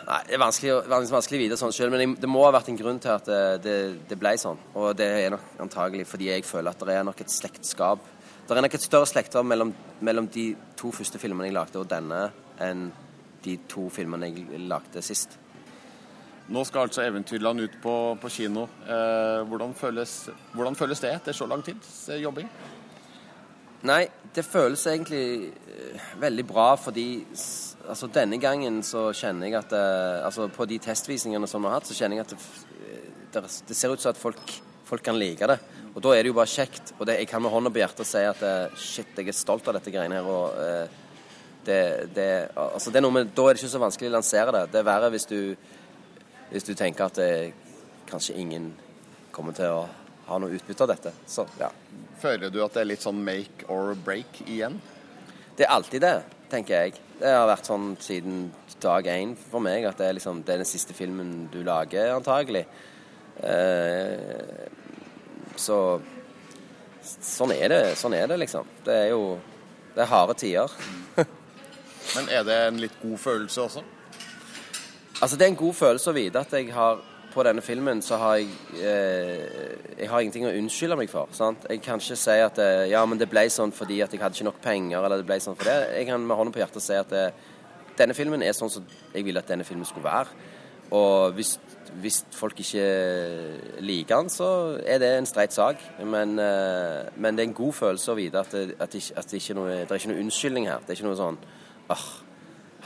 Nei, Det er vanskelig, vanskelig å vite sånn sjøl, men det må ha vært en grunn til at det, det, ble sånn. Og det er nok antagelig fordi jeg føler at det er nok et slektskap. Det er nok et større slektskap mellom, mellom, de to første filmene jeg lagde, og denne, enn de to filmene jeg lagde sist. Nå skal altså 'Eventyrland' ut på, på kino. Eh, hvordan, føles, hvordan, føles, det etter så lang tids jobbing? Nei, det føles egentlig eh, veldig bra fordi altså denne gangen så kjenner jeg at uh, altså På de testvisningene som vi har hatt, så kjenner jeg at det, det, det ser ut som at folk, folk, kan like det. Og da er det jo bare kjekt. Og det, jeg kan med hånda på hjertet si at shit, jeg er stolt av dette greiene her. og uh, det, det, altså det er med, Da er det ikke så vanskelig å lansere det. Det er verre hvis du, hvis du tenker at det, kanskje ingen kommer til å ha noe utbytte av dette. Så, ja. Føler du at det er litt sånn make or break igjen? Det er alltid det, tenker jeg. Det har vært sånn siden dag én for meg at det er, liksom, det er den siste filmen du lager, antagelig. Eh, så sånn er det, sånn er det, liksom. Det er jo Det er harde tider. Men er det en litt god følelse også? Altså, det er en god følelse å vite at jeg har på denne filmen så har jeg eh, Jeg har ingenting å unnskylde meg for. sant? Jeg kan ikke si at eh, ja, men det ble sånn fordi at jeg hadde ikke nok penger, eller det ble sånn for det. Jeg kan med hånden på hjertet si at eh, denne filmen er sånn som jeg ville at denne filmen skulle være. Og hvis, hvis folk ikke liker den, så er det en streit sak. Men, eh, men, det er en god følelse å vite at, det, at, det, at det, ikke noe, det er ikke noe unnskyldning her. Det er ikke noe sånn åh,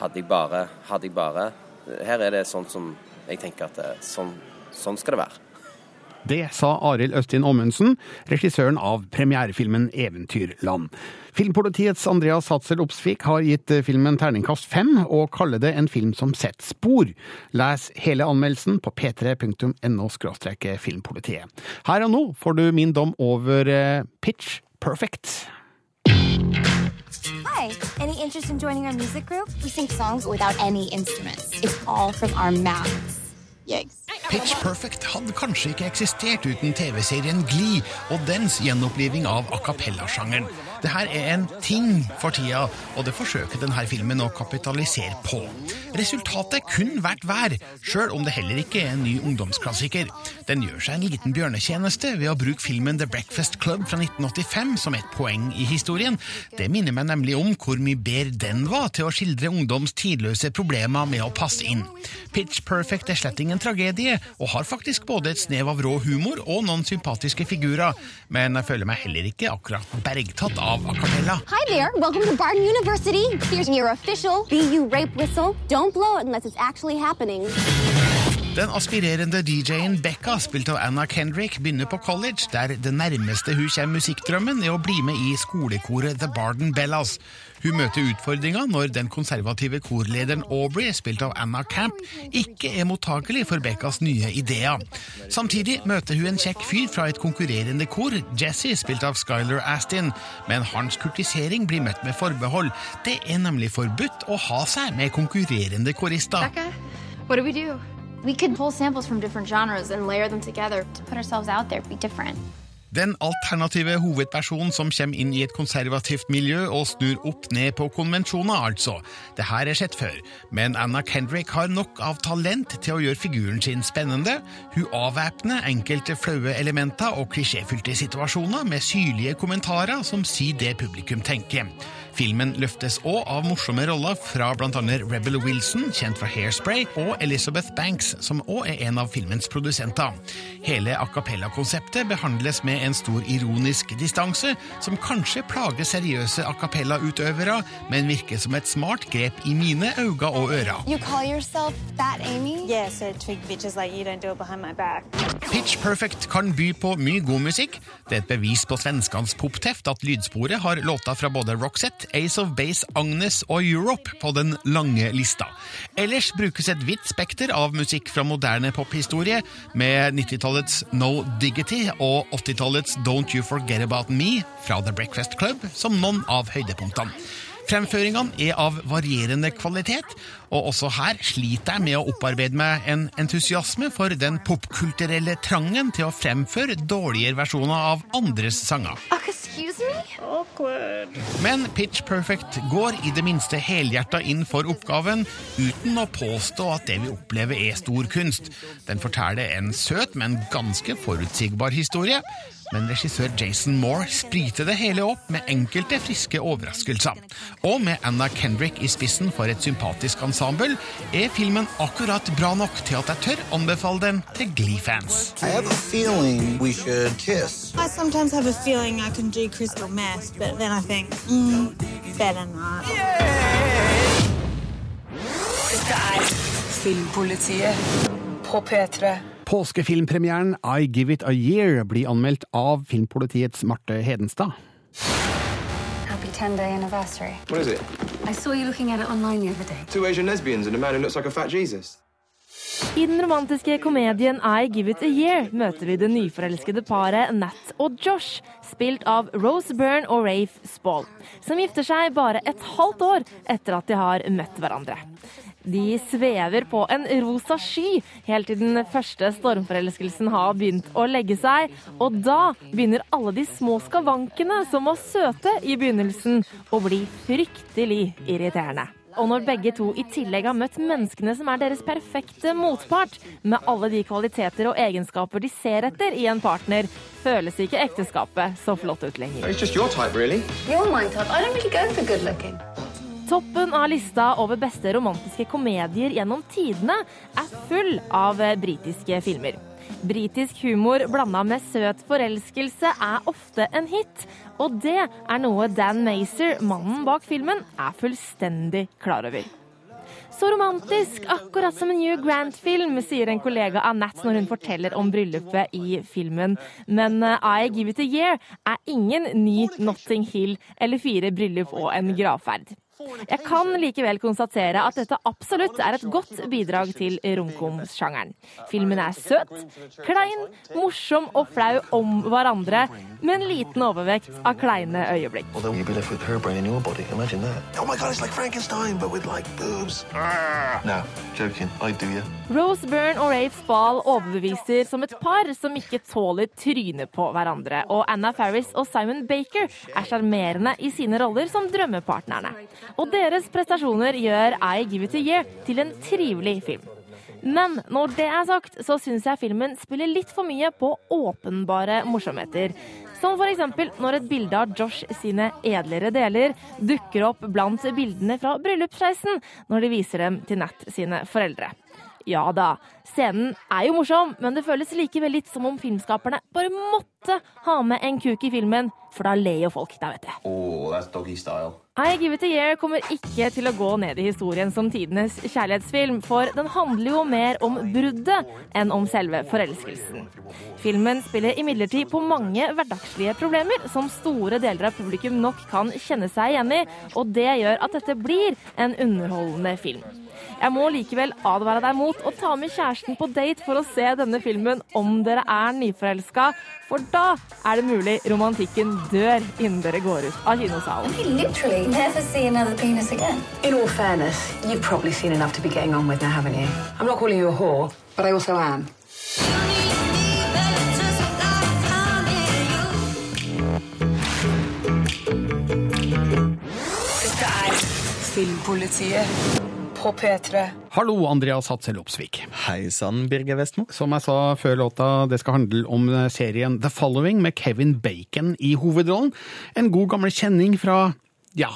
hadde jeg bare, hadde jeg bare. Her er det sånn som jeg tenker at eh, sånn, sånn skal det være. Det sa Arild Østin Ommundsen, regissøren av premierefilmen 'Eventyrland'. Filmpolitiets Andreas Hatzel Opsvik har gitt eh, filmen terningkast fem, og kaller det en film som setter spor. Les hele anmeldelsen på p3.no filmpolitiet. Her og nå får du min dom over eh, Pitch Perfect. Hi, any interest in joining our music group? We sing songs without any instruments. It's all from our mouths. Yikes. Pitch Perfect hadde kanskje ikke eksistert uten TV-serien Glee og dens gjenoppliving av a cappella-sjangeren. Det her er en ting for tida, og det forsøker denne filmen å kapitalisere på. Resultatet kun vært vær, sjøl om det heller ikke er en ny ungdomsklassiker. Den gjør seg en liten bjørnetjeneste ved å bruke filmen The Breakfast Club fra 1985 som et poeng i historien. Det minner meg nemlig om hvor mye bedre den var til å skildre ungdoms tidløse problemer med å passe inn. Pitch Perfect er slett ingen tragedie, og har faktisk både et snev av rå humor og noen sympatiske figurer, men jeg føler meg heller ikke akkurat bergtatt av a Acapella. Hi there. Welcome to Barton University. Here's your official BU rape whistle. Don't blow it unless it's actually happening. Den aspirerende DJ-en Becca, spilt av Anna Kendrick, begynner på college, der det nærmeste hun kommer musikkdrømmen, er å bli med i skolekoret The Barden Bellas. Hun møter utfordringa når den konservative korlederen Aubrey, spilt av Anna Camp, ikke er mottakelig for Beccas nye ideer. Samtidig møter hun en kjekk fyr fra et konkurrerende kor, Jesse, spilt av Skyler Astin, men hans kurtisering blir møtt med forbehold. Det er nemlig forbudt å ha seg med konkurrerende korister. What do we do? We could pull samples from different genres and layer them together to put ourselves out there, be different. Den alternative hovedpersonen som kommer inn i et konservativt miljø og snur opp ned på konvensjoner, altså. Det her er sett før, men Anna Kendrick har nok av talent til å gjøre figuren sin spennende. Hun avvæpner enkelte flaue elementer og klisjéfylte situasjoner med syrlige kommentarer som sier det publikum tenker. Filmen løftes òg av morsomme roller fra bl.a. Rebel Wilson, kjent fra Hairspray, og Elizabeth Banks, som òg er en av filmens produsenter. Hele a cappella-konseptet behandles med en stor ironisk distanse, som kanskje plager seriøse a cappella-utøvere, men virker som et smart grep i mine øyne og ører. You? Yeah, so like. Pitch Perfect kan by på mye god musikk. Det er et bevis på svenskenes popteft at lydsporet har låter fra både Roxette, Ace of Base, Agnes og Europe på den lange lista. Ellers brukes et vidt spekter av musikk fra moderne pophistorie, med 90-tallets No Diggity og 80-tallets Don't You Forget About Me fra The Breakfast Club som noen av høydepunktene. Fremføringene er av varierende kvalitet, og også her sliter jeg med å opparbeide meg en entusiasme for den popkulturelle trangen til å fremføre dårligere versjoner av andres sanger. Excuse me? Awkward. Men Pitch Perfect går i det minste helhjerta inn for oppgaven, uten å påstå at det vi opplever er stor kunst. Den forteller en søt, men ganske forutsigbar historie. Men regissør Jason Moore spriter det hele opp med enkelte friske overraskelser. Og med Anna Kendrick i spissen for et sympatisk ensemble, er filmen akkurat bra nok til at jeg tør anbefale den til Glee-fans. I have a feeling we should kiss. I sometimes have a feeling I can do crystal meth, but then I think, mm, better not. Dette er Filmpolitiet på P3. Påskefilmpremieren I Give It A Year blir anmeldt av filmpolitiets Marte Hedenstad. Happy 10 day anniversary. What is it? I saw you looking at it online the other day. Two Asian lesbians and a man who looks like a fat Jesus. I den romantiske komedien I Give It A Year møter vi det nyforelskede paret Nat og Josh, spilt av Rose Byrne og Rafe Spall, som gifter seg bare et halvt år etter at de har møtt hverandre. De svever på en rosa sky helt til den første stormforelskelsen har begynt å legge seg, og da begynner alle de små skavankene som var søte i begynnelsen, å bli fryktelig irriterende. Og når begge to i tillegg har møtt menneskene som er deres perfekte motpart, med alle de kvaliteter og egenskaper de ser etter i en partner, føles ikke ekteskapet så flott ut lenger. It's just your type, really. Toppen av lista over beste romantiske komedier gjennom tidene er full av eh, britiske filmer. Britisk humor blanda med søt forelskelse er ofte en hit, og det er noe Dan Mazer, mannen bak filmen, er fullstendig klar over. Så romantisk, akkurat som en New Grant-film, sier en kollega av Nat når hun forteller om bryllupet i filmen. Men eh, I Give It A Year er ingen ny Notting Hill eller fire bryllup og en gravferd. Jeg kan likevel konstatere at dette absolutt er et godt bidrag til romkomsjangeren. Filmen er søt, klein, morsom og flau om hverandre, med en liten overvekt av kleine øyeblikk. Oh you. Rose Byrne og Rafe Spall overbeviser som et par som ikke tåler trynet på hverandre, og Anna Farris og Simon Baker er sjarmerende i sine roller som drømmepartnerne. Og deres prestasjoner gjør I Give It A Year til en trivelig film. Men når det er sagt, så syns jeg filmen spiller litt for mye på åpenbare morsomheter. Som f.eks. når et bilde av Josh sine edlere deler dukker opp blant bildene fra bryllupsreisen når de viser dem til Nat sine foreldre. Ja da, scenen er jo morsom, men det føles likevel litt som om filmskaperne bare måtte ha med en kuk i filmen, for da ler jo folk, da vet du. Oh, that's doggy style. I Give It A Year kommer ikke til å gå ned i historien som tidenes kjærlighetsfilm, for den handler jo mer om bruddet enn om selve forelskelsen. Filmen spiller imidlertid på mange hverdagslige problemer som store deler av publikum nok kan kjenne seg igjen i, og det gjør at dette blir en underholdende film. Jeg må likevel advare deg mot å ta med kjæresten på date for å se denne filmen om dere er nyforelska, for da er det mulig romantikken dør innen dere går ut av kinosalen. Literally never see another penis again. In all fairness, you've probably seen enough to be getting on with now, haven't you? I'm not calling you a whore, but I also am. Filmpolitiet på P3. Hallo, Andreas Hatzel Opsvik. Hei sann, Birger Vestmo. Som jeg sa før låta, det skal handle om serien The Following med Kevin Bacon i hovedrollen. En god gammel kjenning fra, ja,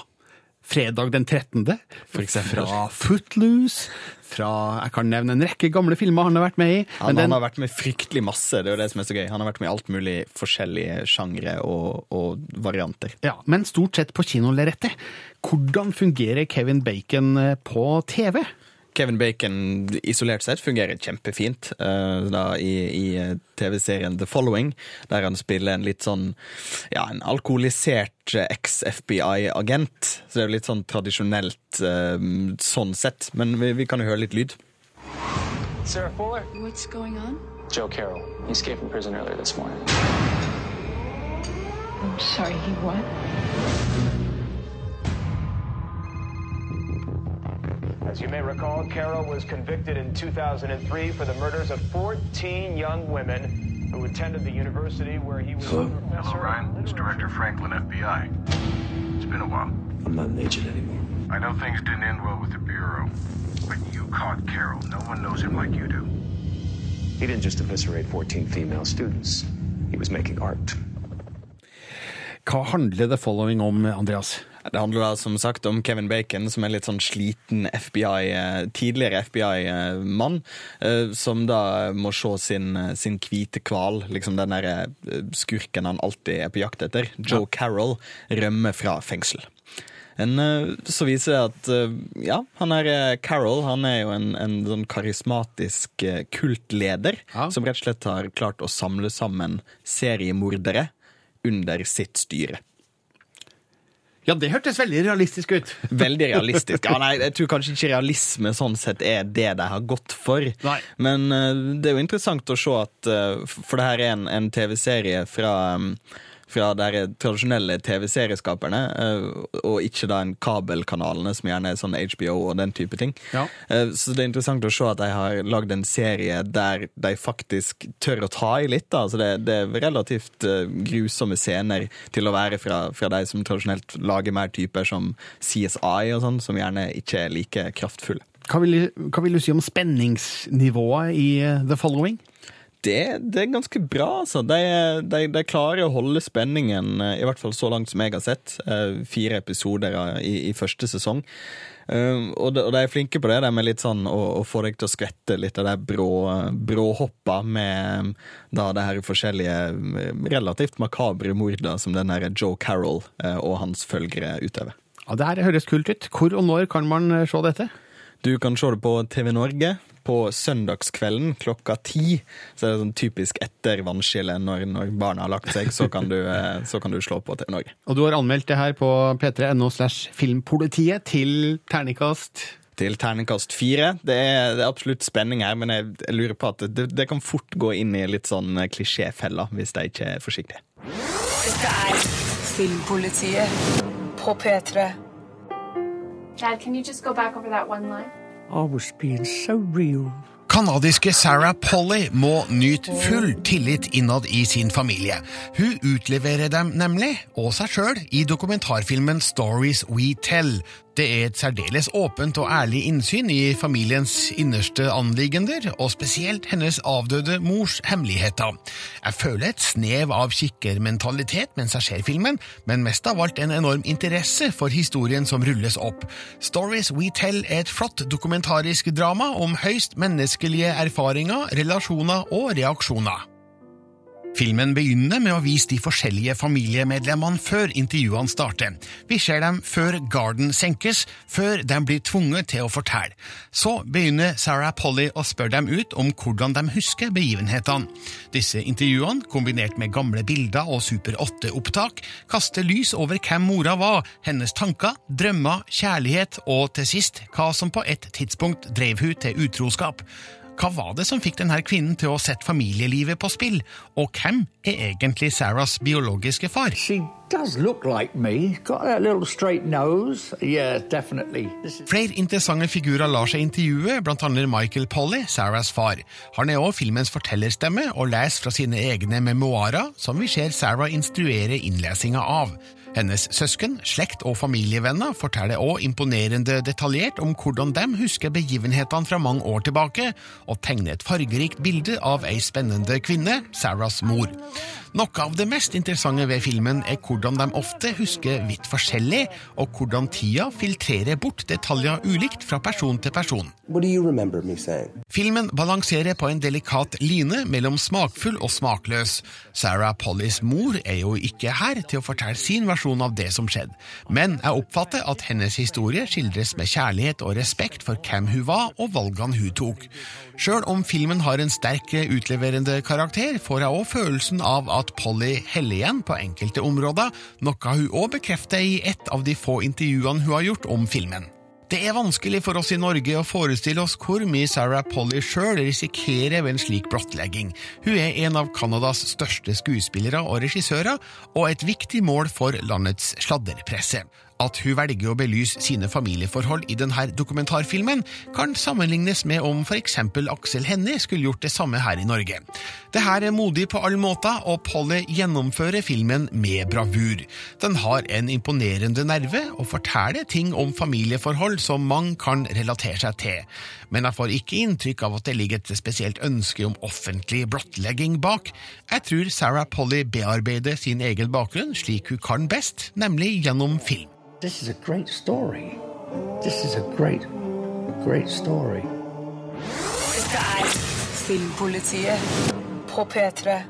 fredag den 13. For eksempel. Fra Footloose, fra Jeg kan nevne en rekke gamle filmer han har vært med i. Han, den- han har vært med fryktelig masse, det er jo det som er så gøy. Han har vært med i alt mulig forskjellige sjangre og, og varianter. Ja, men stort sett på kinolerretet. Hvordan fungerer Kevin Bacon eh, på TV? Kevin Bacon isolert sett fungerer kjempefint uh, da, i, i eh, TV-serien The Following, der han spiller en litt sånn ja, en alkoholisert eh, eks-FBI-agent. Så det er jo litt sånn tradisjonelt uh, sånn sett, men vi, vi kan jo høre litt lyd. Sarah Fuller? What's going on? Joe Carroll. He escaped from prison earlier this morning. I'm sorry, he what? As you may recall, Carroll was convicted in 2003 for the murders of 14 young women who attended the university where he was Hello? a professor. Hello, Ryan. It's Director Franklin, FBI. It's been a while. I'm not an agent anymore. I know things didn't end well with the Bureau, but you caught Carroll. No one knows him like you do. He didn't just eviscerate 14 female students. He was making art. Hva handler The Following om, Andreas? Det handler da som sagt om Kevin Bacon, som er litt sånn sliten FBI, eh, tidligere FBI-mann, eh, som da må se sin, sin hvite hval, liksom den der eh, skurken han alltid er på jakt etter, Joe Carroll, rømme fra fengsel. En, eh, så viser det at eh, ja, han er Carol Carroll han er jo en, en sånn karismatisk kultleder kultleder som rett og slett har klart å samle sammen seriemordere under sitt styre. Ja, det hørtes veldig realistisk ut. Veldig realistisk. Ja, nei, jeg tror kanskje ikke realisme sånn sett er det de har gått for. Nei. Men uh, det er jo interessant å se at uh, For det her er en, en TV-serie fra um, fra de tradisjonelle TV-serieskaperne, eh, og ikke da en kabelkanalene, som gjerne er sånn HBO og den type ting. Ja. Eh, Så det er interessant å se at de har lagd en serie der de faktisk tør å ta i litt. Da. Altså det, det er relativt eh, grusomme scener til å være fra, fra de som tradisjonelt lager mer typer som CSI og sånn, som gjerne ikke er like kraftfulle. Hva vil, hva vil du si om spenningsnivået i The Following? Det, det er ganske bra, altså. De, de, de klarer å holde spenningen, eh, i hvert fall så langt som jeg har sett. eh, Fire episoder i, i første sesong. Eh, og, de, og de er flinke på det, de med litt sånn å, å få deg til å skvette litt av de brå, bråhoppa med da det her forskjellige eh, relativt makabre morda som den her Joe Carroll eh, og hans følgere utøver. Ja, Det her høres kult ut. Hvor og når kan man eh, se dette? Du kan se det på TV Norge på søndagskvelden klokka ti. Så er det sånn typisk etter vannskillet, når, når barna har lagt seg, så kan, du, eh, så kan du slå på TV Norge. Og du har anmeldt det her på p3.no slash filmpolitiet til terningkast til terningkast fire. Det er, det er absolutt spenning her, men jeg, jeg lurer på at det, det, kan fort gå inn i litt sånn klisjéfeller hvis de ikke er forsiktige. Dette er Filmpolitiet på P3. Dad, can you just go back over that one line? I was being so real. Kanadiske Sarah Polly må nyte full tillit innad i sin familie. Hun utleverer dem nemlig, og seg sjøl, i dokumentarfilmen Stories We Tell. Det er et særdeles åpent og ærlig innsyn i familiens innerste anliggender, og spesielt hennes avdøde mors hemmeligheter. Jeg føler et snev av kikkermentalitet mens jeg ser filmen, men mest av alt en enorm interesse for historien som rulles opp. Stories We Tell er et flott dokumentarisk drama om høyst menneskelige erfaringer, relasjoner og reaksjoner. Filmen begynner med å vise de forskjellige familiemedlemmene før intervjuene starter. Vi ser dem før garden senkes, før de blir tvunget til å fortelle. Så begynner Sarah Polly å spørre dem ut om hvordan de husker begivenhetene. Disse intervjuene, kombinert med gamle bilder og Super 8-opptak, kaster lys over hvem mora var, hennes tanker, drømmer, kjærlighet og til sist hva som på et tidspunkt drev hun til utroskap. Hva var det som fikk denne kvinnen til å sette familielivet på spill, og hvem er egentlig Sarahs biologiske far? She like me. Got that little straight nose. Yeah, definitely. Flere interessante figurer lar seg intervjue, annet Michael Polly, Sarahs far. Han er også filmens fortellerstemme og leser fra sine egne memoarer, som vi ser Sarah instruere innlesinga av. Hennes søsken, slekt og familievenner forteller også imponerende detaljert om hvordan de husker begivenhetene fra mange år tilbake, og tegner et fargerikt bilde av ei spennende kvinne, Sarahs mor. Noe av det mest interessante ved filmen er hvordan de ofte husker vidt forskjellig, og hvordan tida filtrerer bort detaljer ulikt fra person til person. Filmen balanserer på en delikat line mellom smakfull og smakløs. Sarah Pollys mor er jo ikke her til å fortelle sin versjon av det som skjedde, men jeg oppfatter at hennes historie skildres med kjærlighet og respekt for hvem hun var og valgene hun tok. Sjøl om filmen har en sterk utleverende karakter, får jeg òg følelsen av at Polly heller igjen på enkelte områder, noe hun òg bekrefter i et av de få intervjuene hun har gjort om filmen. Det er vanskelig for oss i Norge å forestille oss hvor mye Sarah Polly sjøl risikerer ved en slik blottlegging. Hun er en av Canadas største skuespillere og regissører, og et viktig mål for landets sladderpresse. At hun velger å belyse sine familieforhold i denne dokumentarfilmen, kan sammenlignes med om f.eks. Aksel Hennie skulle gjort det samme her i Norge. Det her er modig på alle måter, og Polly gjennomfører filmen med bravur. Den har en imponerende nerve og forteller ting om familieforhold som mange kan relatere seg til. Men jeg får ikke inntrykk av at det ligger et spesielt ønske om offentlig blottlegging bak. Jeg tror Sarah Polly bearbeider sin egen bakgrunn slik hun kan best, nemlig gjennom film. This is a great story. This is a great, great story. Dette er Filmpolitiet på P3.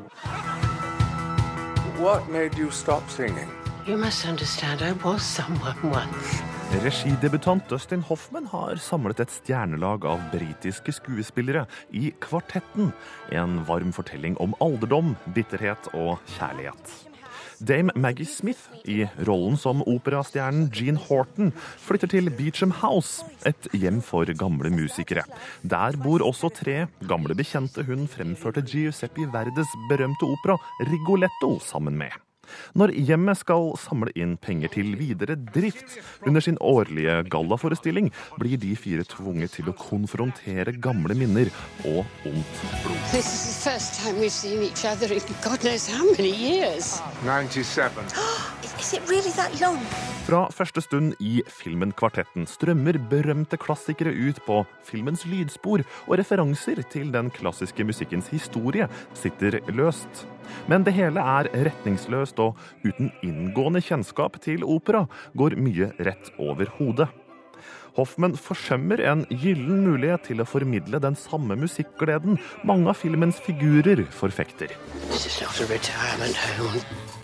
What made you stop singing? You must understand, I was someone once. Regidebutant Dustin Hoffman har samlet et stjernelag av britiske skuespillere i Kvartetten. En varm fortelling om alderdom, bitterhet og kjærlighet. Dame Maggie Smith i rollen som operastjernen Jean Horton flytter til Beecham House, et hjem for gamle musikere. Der bor også tre gamle bekjente hun fremførte Giuseppe Verdes berømte opera Rigoletto sammen med. Når hjemmet skal samle inn penger til videre drift under sin årlige gallaforestilling, blir de fire tvunget til å konfrontere gamle minner og ondt blod. This is the first time we've seen each other in God knows how many years. 97. Is it really that? Fra første stund i filmen Kvartetten strømmer berømte klassikere ut på filmens lydspor, og referanser til den klassiske musikkens historie sitter løst. Men det hele er retningsløst, og uten inngående kjennskap til opera går mye rett over hodet. Hoffmann forsømmer en gyllen mulighet til å formidle den samme musikkgleden mange av filmens figurer forfekter. This is not a retirement home.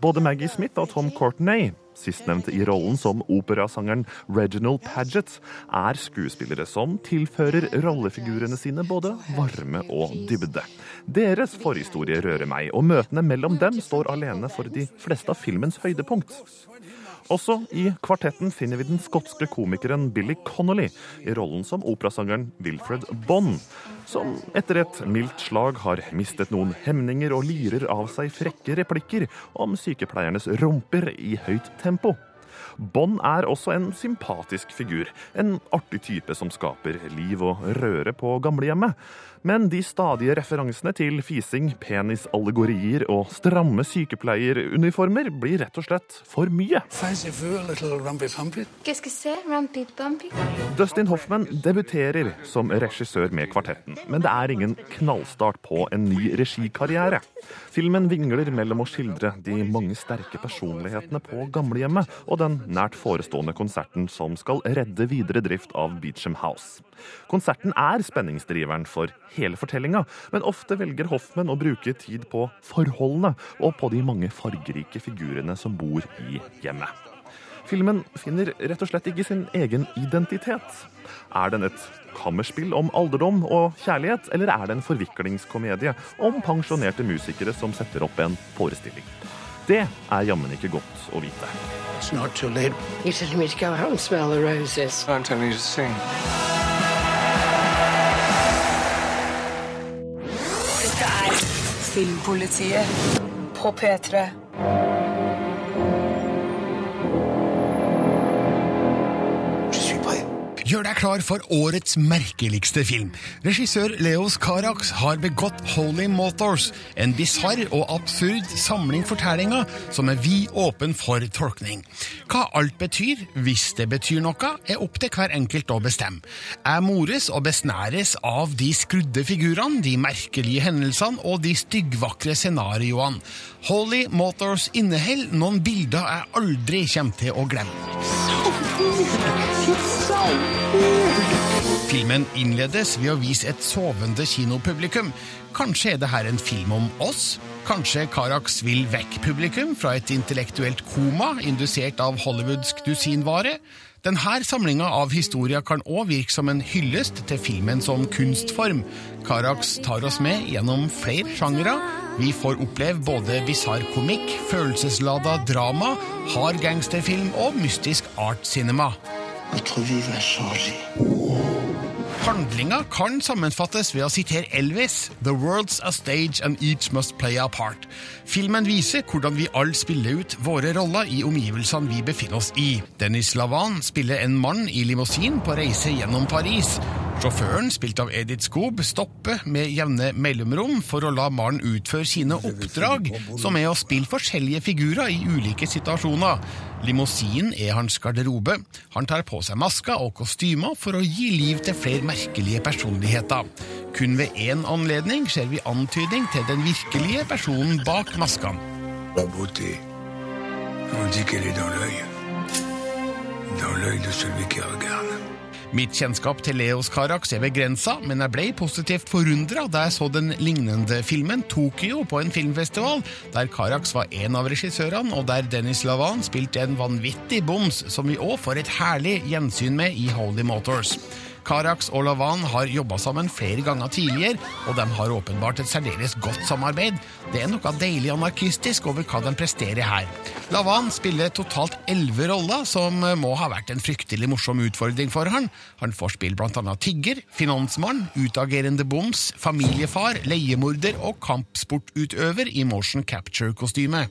Både Maggie Smith og Tom Courtenay sistnevnte i rollen som operasangeren Reginald Paget, er skuespillere som tilfører rollefigurene sine både varme og dybde. Deres forhistorie rører meg, og møtene mellom dem står alene for de fleste av filmens høydepunkt. Også i kvartetten finner vi den skotske komikeren Billy Connolly i rollen som operasangeren Wilfred Bond, som etter et mildt slag har mistet noen hemninger og lirer av seg frekke replikker om sykepleiernes rumper i høyt tempo. Bond er også en sympatisk figur, en artig type som skaper liv og røre på gamlehjemmet. Men de stadige referansene til fising, penisallegorier og stramme sykepleieruniformer blir rett og slett for mye. Dustin Hoffman debuterer som regissør med Kvartetten, men det er ingen knallstart på en ny regikarriere. Filmen vingler mellom å skildre de mange sterke personlighetene på gamlehjemmet og den nært forestående konserten som skal redde videre drift av Beecham House. Konserten er spenningsdriveren for hele fortellinga, men ofte velger Hoffman å bruke tid på forholdene og på de mange fargerike figurene som bor i hjemmet. Filmen finner rett og slett ikke sin egen identitet. Er den et kammerspill om alderdom og kjærlighet, eller er det en forviklingskomedie om pensjonerte musikere som setter opp en forestilling? Det er jammen ikke godt å vite. It's not too late. You're telling me to go out and smell the roses. I'm telling you to sing. Filmpolitiet på P3. Gjør deg klar for årets merkeligste film. Regissør Leos Carax har begått Holy Motors, en bisarr og absurd samling fortellinger som er vid åpen for tolkning. Hva alt betyr, hvis det betyr noe, er opp til hver enkelt å bestemme. Jeg mores og besnæres av de skrudde figurene, de merkelige hendelsene og de styggvakre scenarioene. Holy Motors inneholder noen bilder jeg aldri kommer til å glemme. Filmen innledes ved å vise et sovende kinopublikum. Kanskje er det her en film om oss? Kanskje Carax vil vekk publikum fra et intellektuelt koma indusert av hollywoodsk dusinvare? Denne samlinga av historier kan òg virke som en hyllest til filmen som kunstform. Carax tar oss med gjennom flere sjangere. Vi får oppleve både bisarr komikk, følelseslada drama, hard gangsterfilm og mystisk art cinema. Notre vie va changer. Handlinga kan sammenfattes ved å sitere Elvis. The world's a stage and each must play a part. Filmen viser hvordan vi alle spiller ut våre roller i omgivelsene vi befinner oss i. Dennis Lavan spiller en mann i limousin på reise gjennom Paris. Sjåføren, spilt av Edith Skob, stopper med jevne mellomrom for å la mannen utføre sine oppdrag, som er å spille forskjellige figurer i ulike situasjoner. Limousinen er hans garderobe. Han tar på seg masker og kostymer for å gi liv til flere merkelige personligheter. Kun ved én anledning ser vi antydning til den virkelige personen bak maskene. La beauté, on dit qu'elle est dans l'œil. Dans l'œil de celui qui regarde. Mitt kjennskap til Leos Carax er begrensa, men jeg ble positivt forundra da jeg så den lignende filmen Tokyo på en filmfestival, der Carax var en av regissørene, og der Dennis Lavan spilte en vanvittig boms som vi òg får et herlig gjensyn med i Holy Motors. Carax og Lavan har jobba sammen flere ganger tidligere, og de har åpenbart et særdeles godt samarbeid. Det er noe deilig anarkistisk over hva de presterer her. Lavan spiller totalt elleve roller, som må ha vært en fryktelig morsom utfordring for han. Han får spille blant annet tigger, finansmann, utagerende boms, familiefar, leiemorder og kampsportutøver i motion capture-kostyme.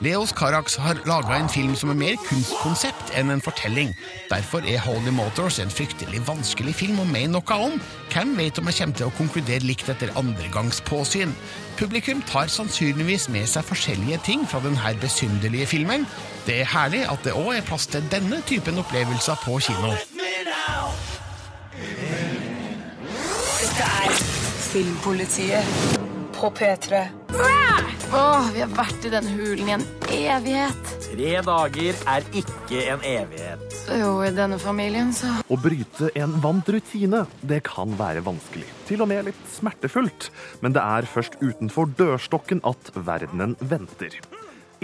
Leos Carax har laga en film som er mer kunstkonsept enn en fortelling. Derfor er Holy Motors en fryktelig vanskelig film å mene noe om. Hvem vet om jeg kommer til å konkludere likt etter andre gangs påsyn? Publikum tar sannsynligvis med seg forskjellige ting fra denne besynderlige filmen. Det er herlig at det òg er plass til denne typen opplevelser på kino. Dette er Filmpolitiet på P3. Åh, vi har vært i denne hulen i en evighet. Tre dager er ikke en evighet. Jo, i denne familien, så Å bryte en vant rutine, det kan være vanskelig. Til og med litt smertefullt. Men det er først utenfor dørstokken at verdenen venter.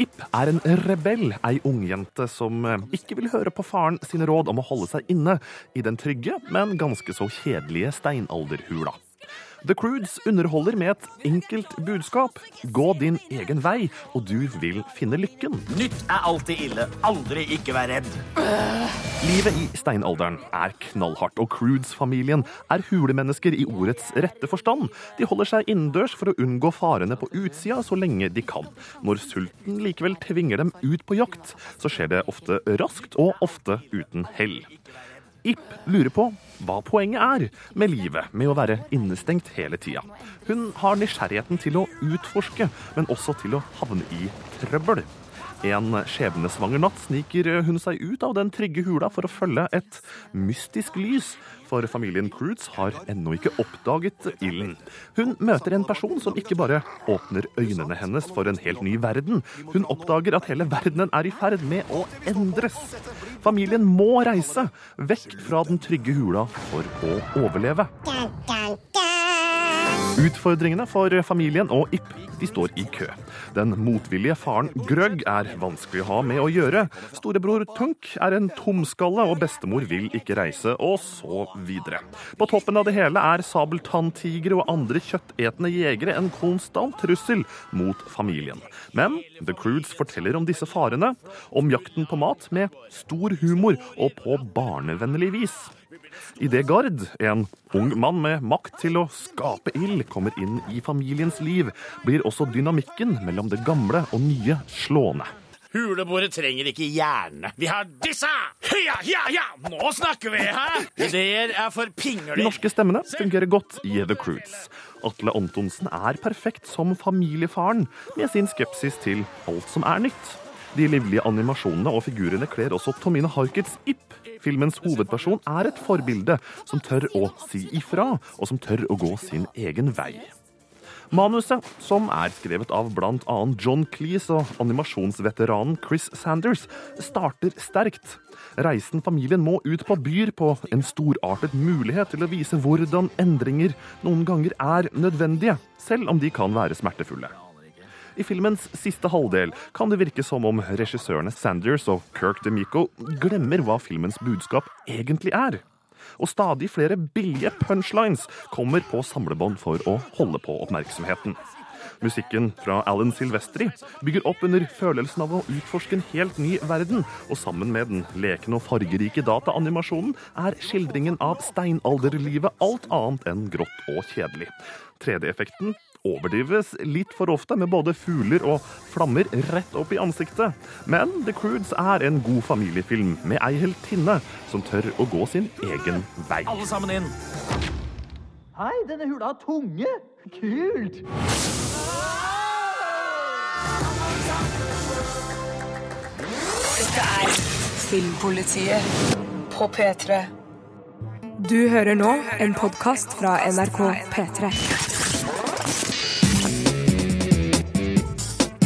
Ip er en rebell, ei ungjente som eh, ikke vil høre på faren sine råd om å holde seg inne i den trygge, men ganske så kjedelige steinalderhula. The Crudes underholder med et enkelt budskap. Gå din egen vei, og du vil finne lykken. Nytt er alltid ille. Aldri ikke vær redd. Livet i steinalderen er knallhardt, og Crudes-familien er hulemennesker i ordets rette forstand. De holder seg innendørs for å unngå farene på utsida så lenge de kan. Når sulten likevel tvinger dem ut på jakt, så skjer det ofte raskt og ofte uten hell. Ip lurer på hva poenget er med livet med å være innestengt hele tida. Hun har nysgjerrigheten til å utforske, men også til å havne i trøbbel. En skjebnesvanger natt sniker hun seg ut av den trygge hula for å følge et mystisk lys, for familien Croods har ennå ikke oppdaget ilden. Hun møter en person som ikke bare åpner øynene hennes for en helt ny verden, hun oppdager at hele verdenen er i ferd med å endres. Familien må reise vekk fra den trygge hula for å overleve. Utfordringene for familien og Ip de står i kø. Den motvillige faren Grøgg er vanskelig å ha med å gjøre. Storebror Tunk er en tomskalle, og bestemor vil ikke reise, og så videre. På toppen av det hele er sabeltanntigre og andre kjøttetende jegere en konstant trussel mot familien. Men The Crudes forteller om disse farene, om jakten på mat, med stor humor og på barnevennlig vis. Idet Gard, en ung mann med makt til å skape ild, kommer inn i familiens liv, blir også dynamikken mellom det gamle og nye slående. Huleboere trenger ikke hjerne. Vi har disse! Ja, ja, ja! Nå snakker vi, hæ? Ideer er for De pingler. norske stemmene fungerer godt i The Crudes. Atle Antonsen er perfekt som familiefaren, med sin skepsis til alt som er nytt. De livlige animasjonene og figurene kler også Tomine Harkets Ip. Filmens hovedperson er et forbilde som tør å si ifra, og som tør å gå sin egen vei. Manuset, som er skrevet av bl.a. John Cleese og animasjonsveteranen Chris Sanders, starter sterkt. Reisen familien må ut på byr på en storartet mulighet til å vise hvordan endringer noen ganger er nødvendige, selv om de kan være smertefulle. I filmens siste halvdel kan det virke som om regissørene Sanders og Kirk DeMico glemmer hva filmens budskap egentlig er. Og stadig flere billige punchlines kommer på samlebånd for å holde på oppmerksomheten. Musikken fra Alan Silvestri bygger opp under følelsen av å utforske en helt ny verden, og sammen med den lekne og fargerike dataanimasjonen er skildringen av steinalderlivet alt annet enn grått og kjedelig. 3D-effekten overdrives litt for ofte med både fugler og flammer rett opp i ansiktet. Men The Crudes er en god familiefilm med ei heltinne som tør å gå sin egen vei. Alle sammen inn. Hei, denne hula har tunge! Kult! Dette er Filmpolitiet på P3. Du hører nå en podkast fra NRK P3.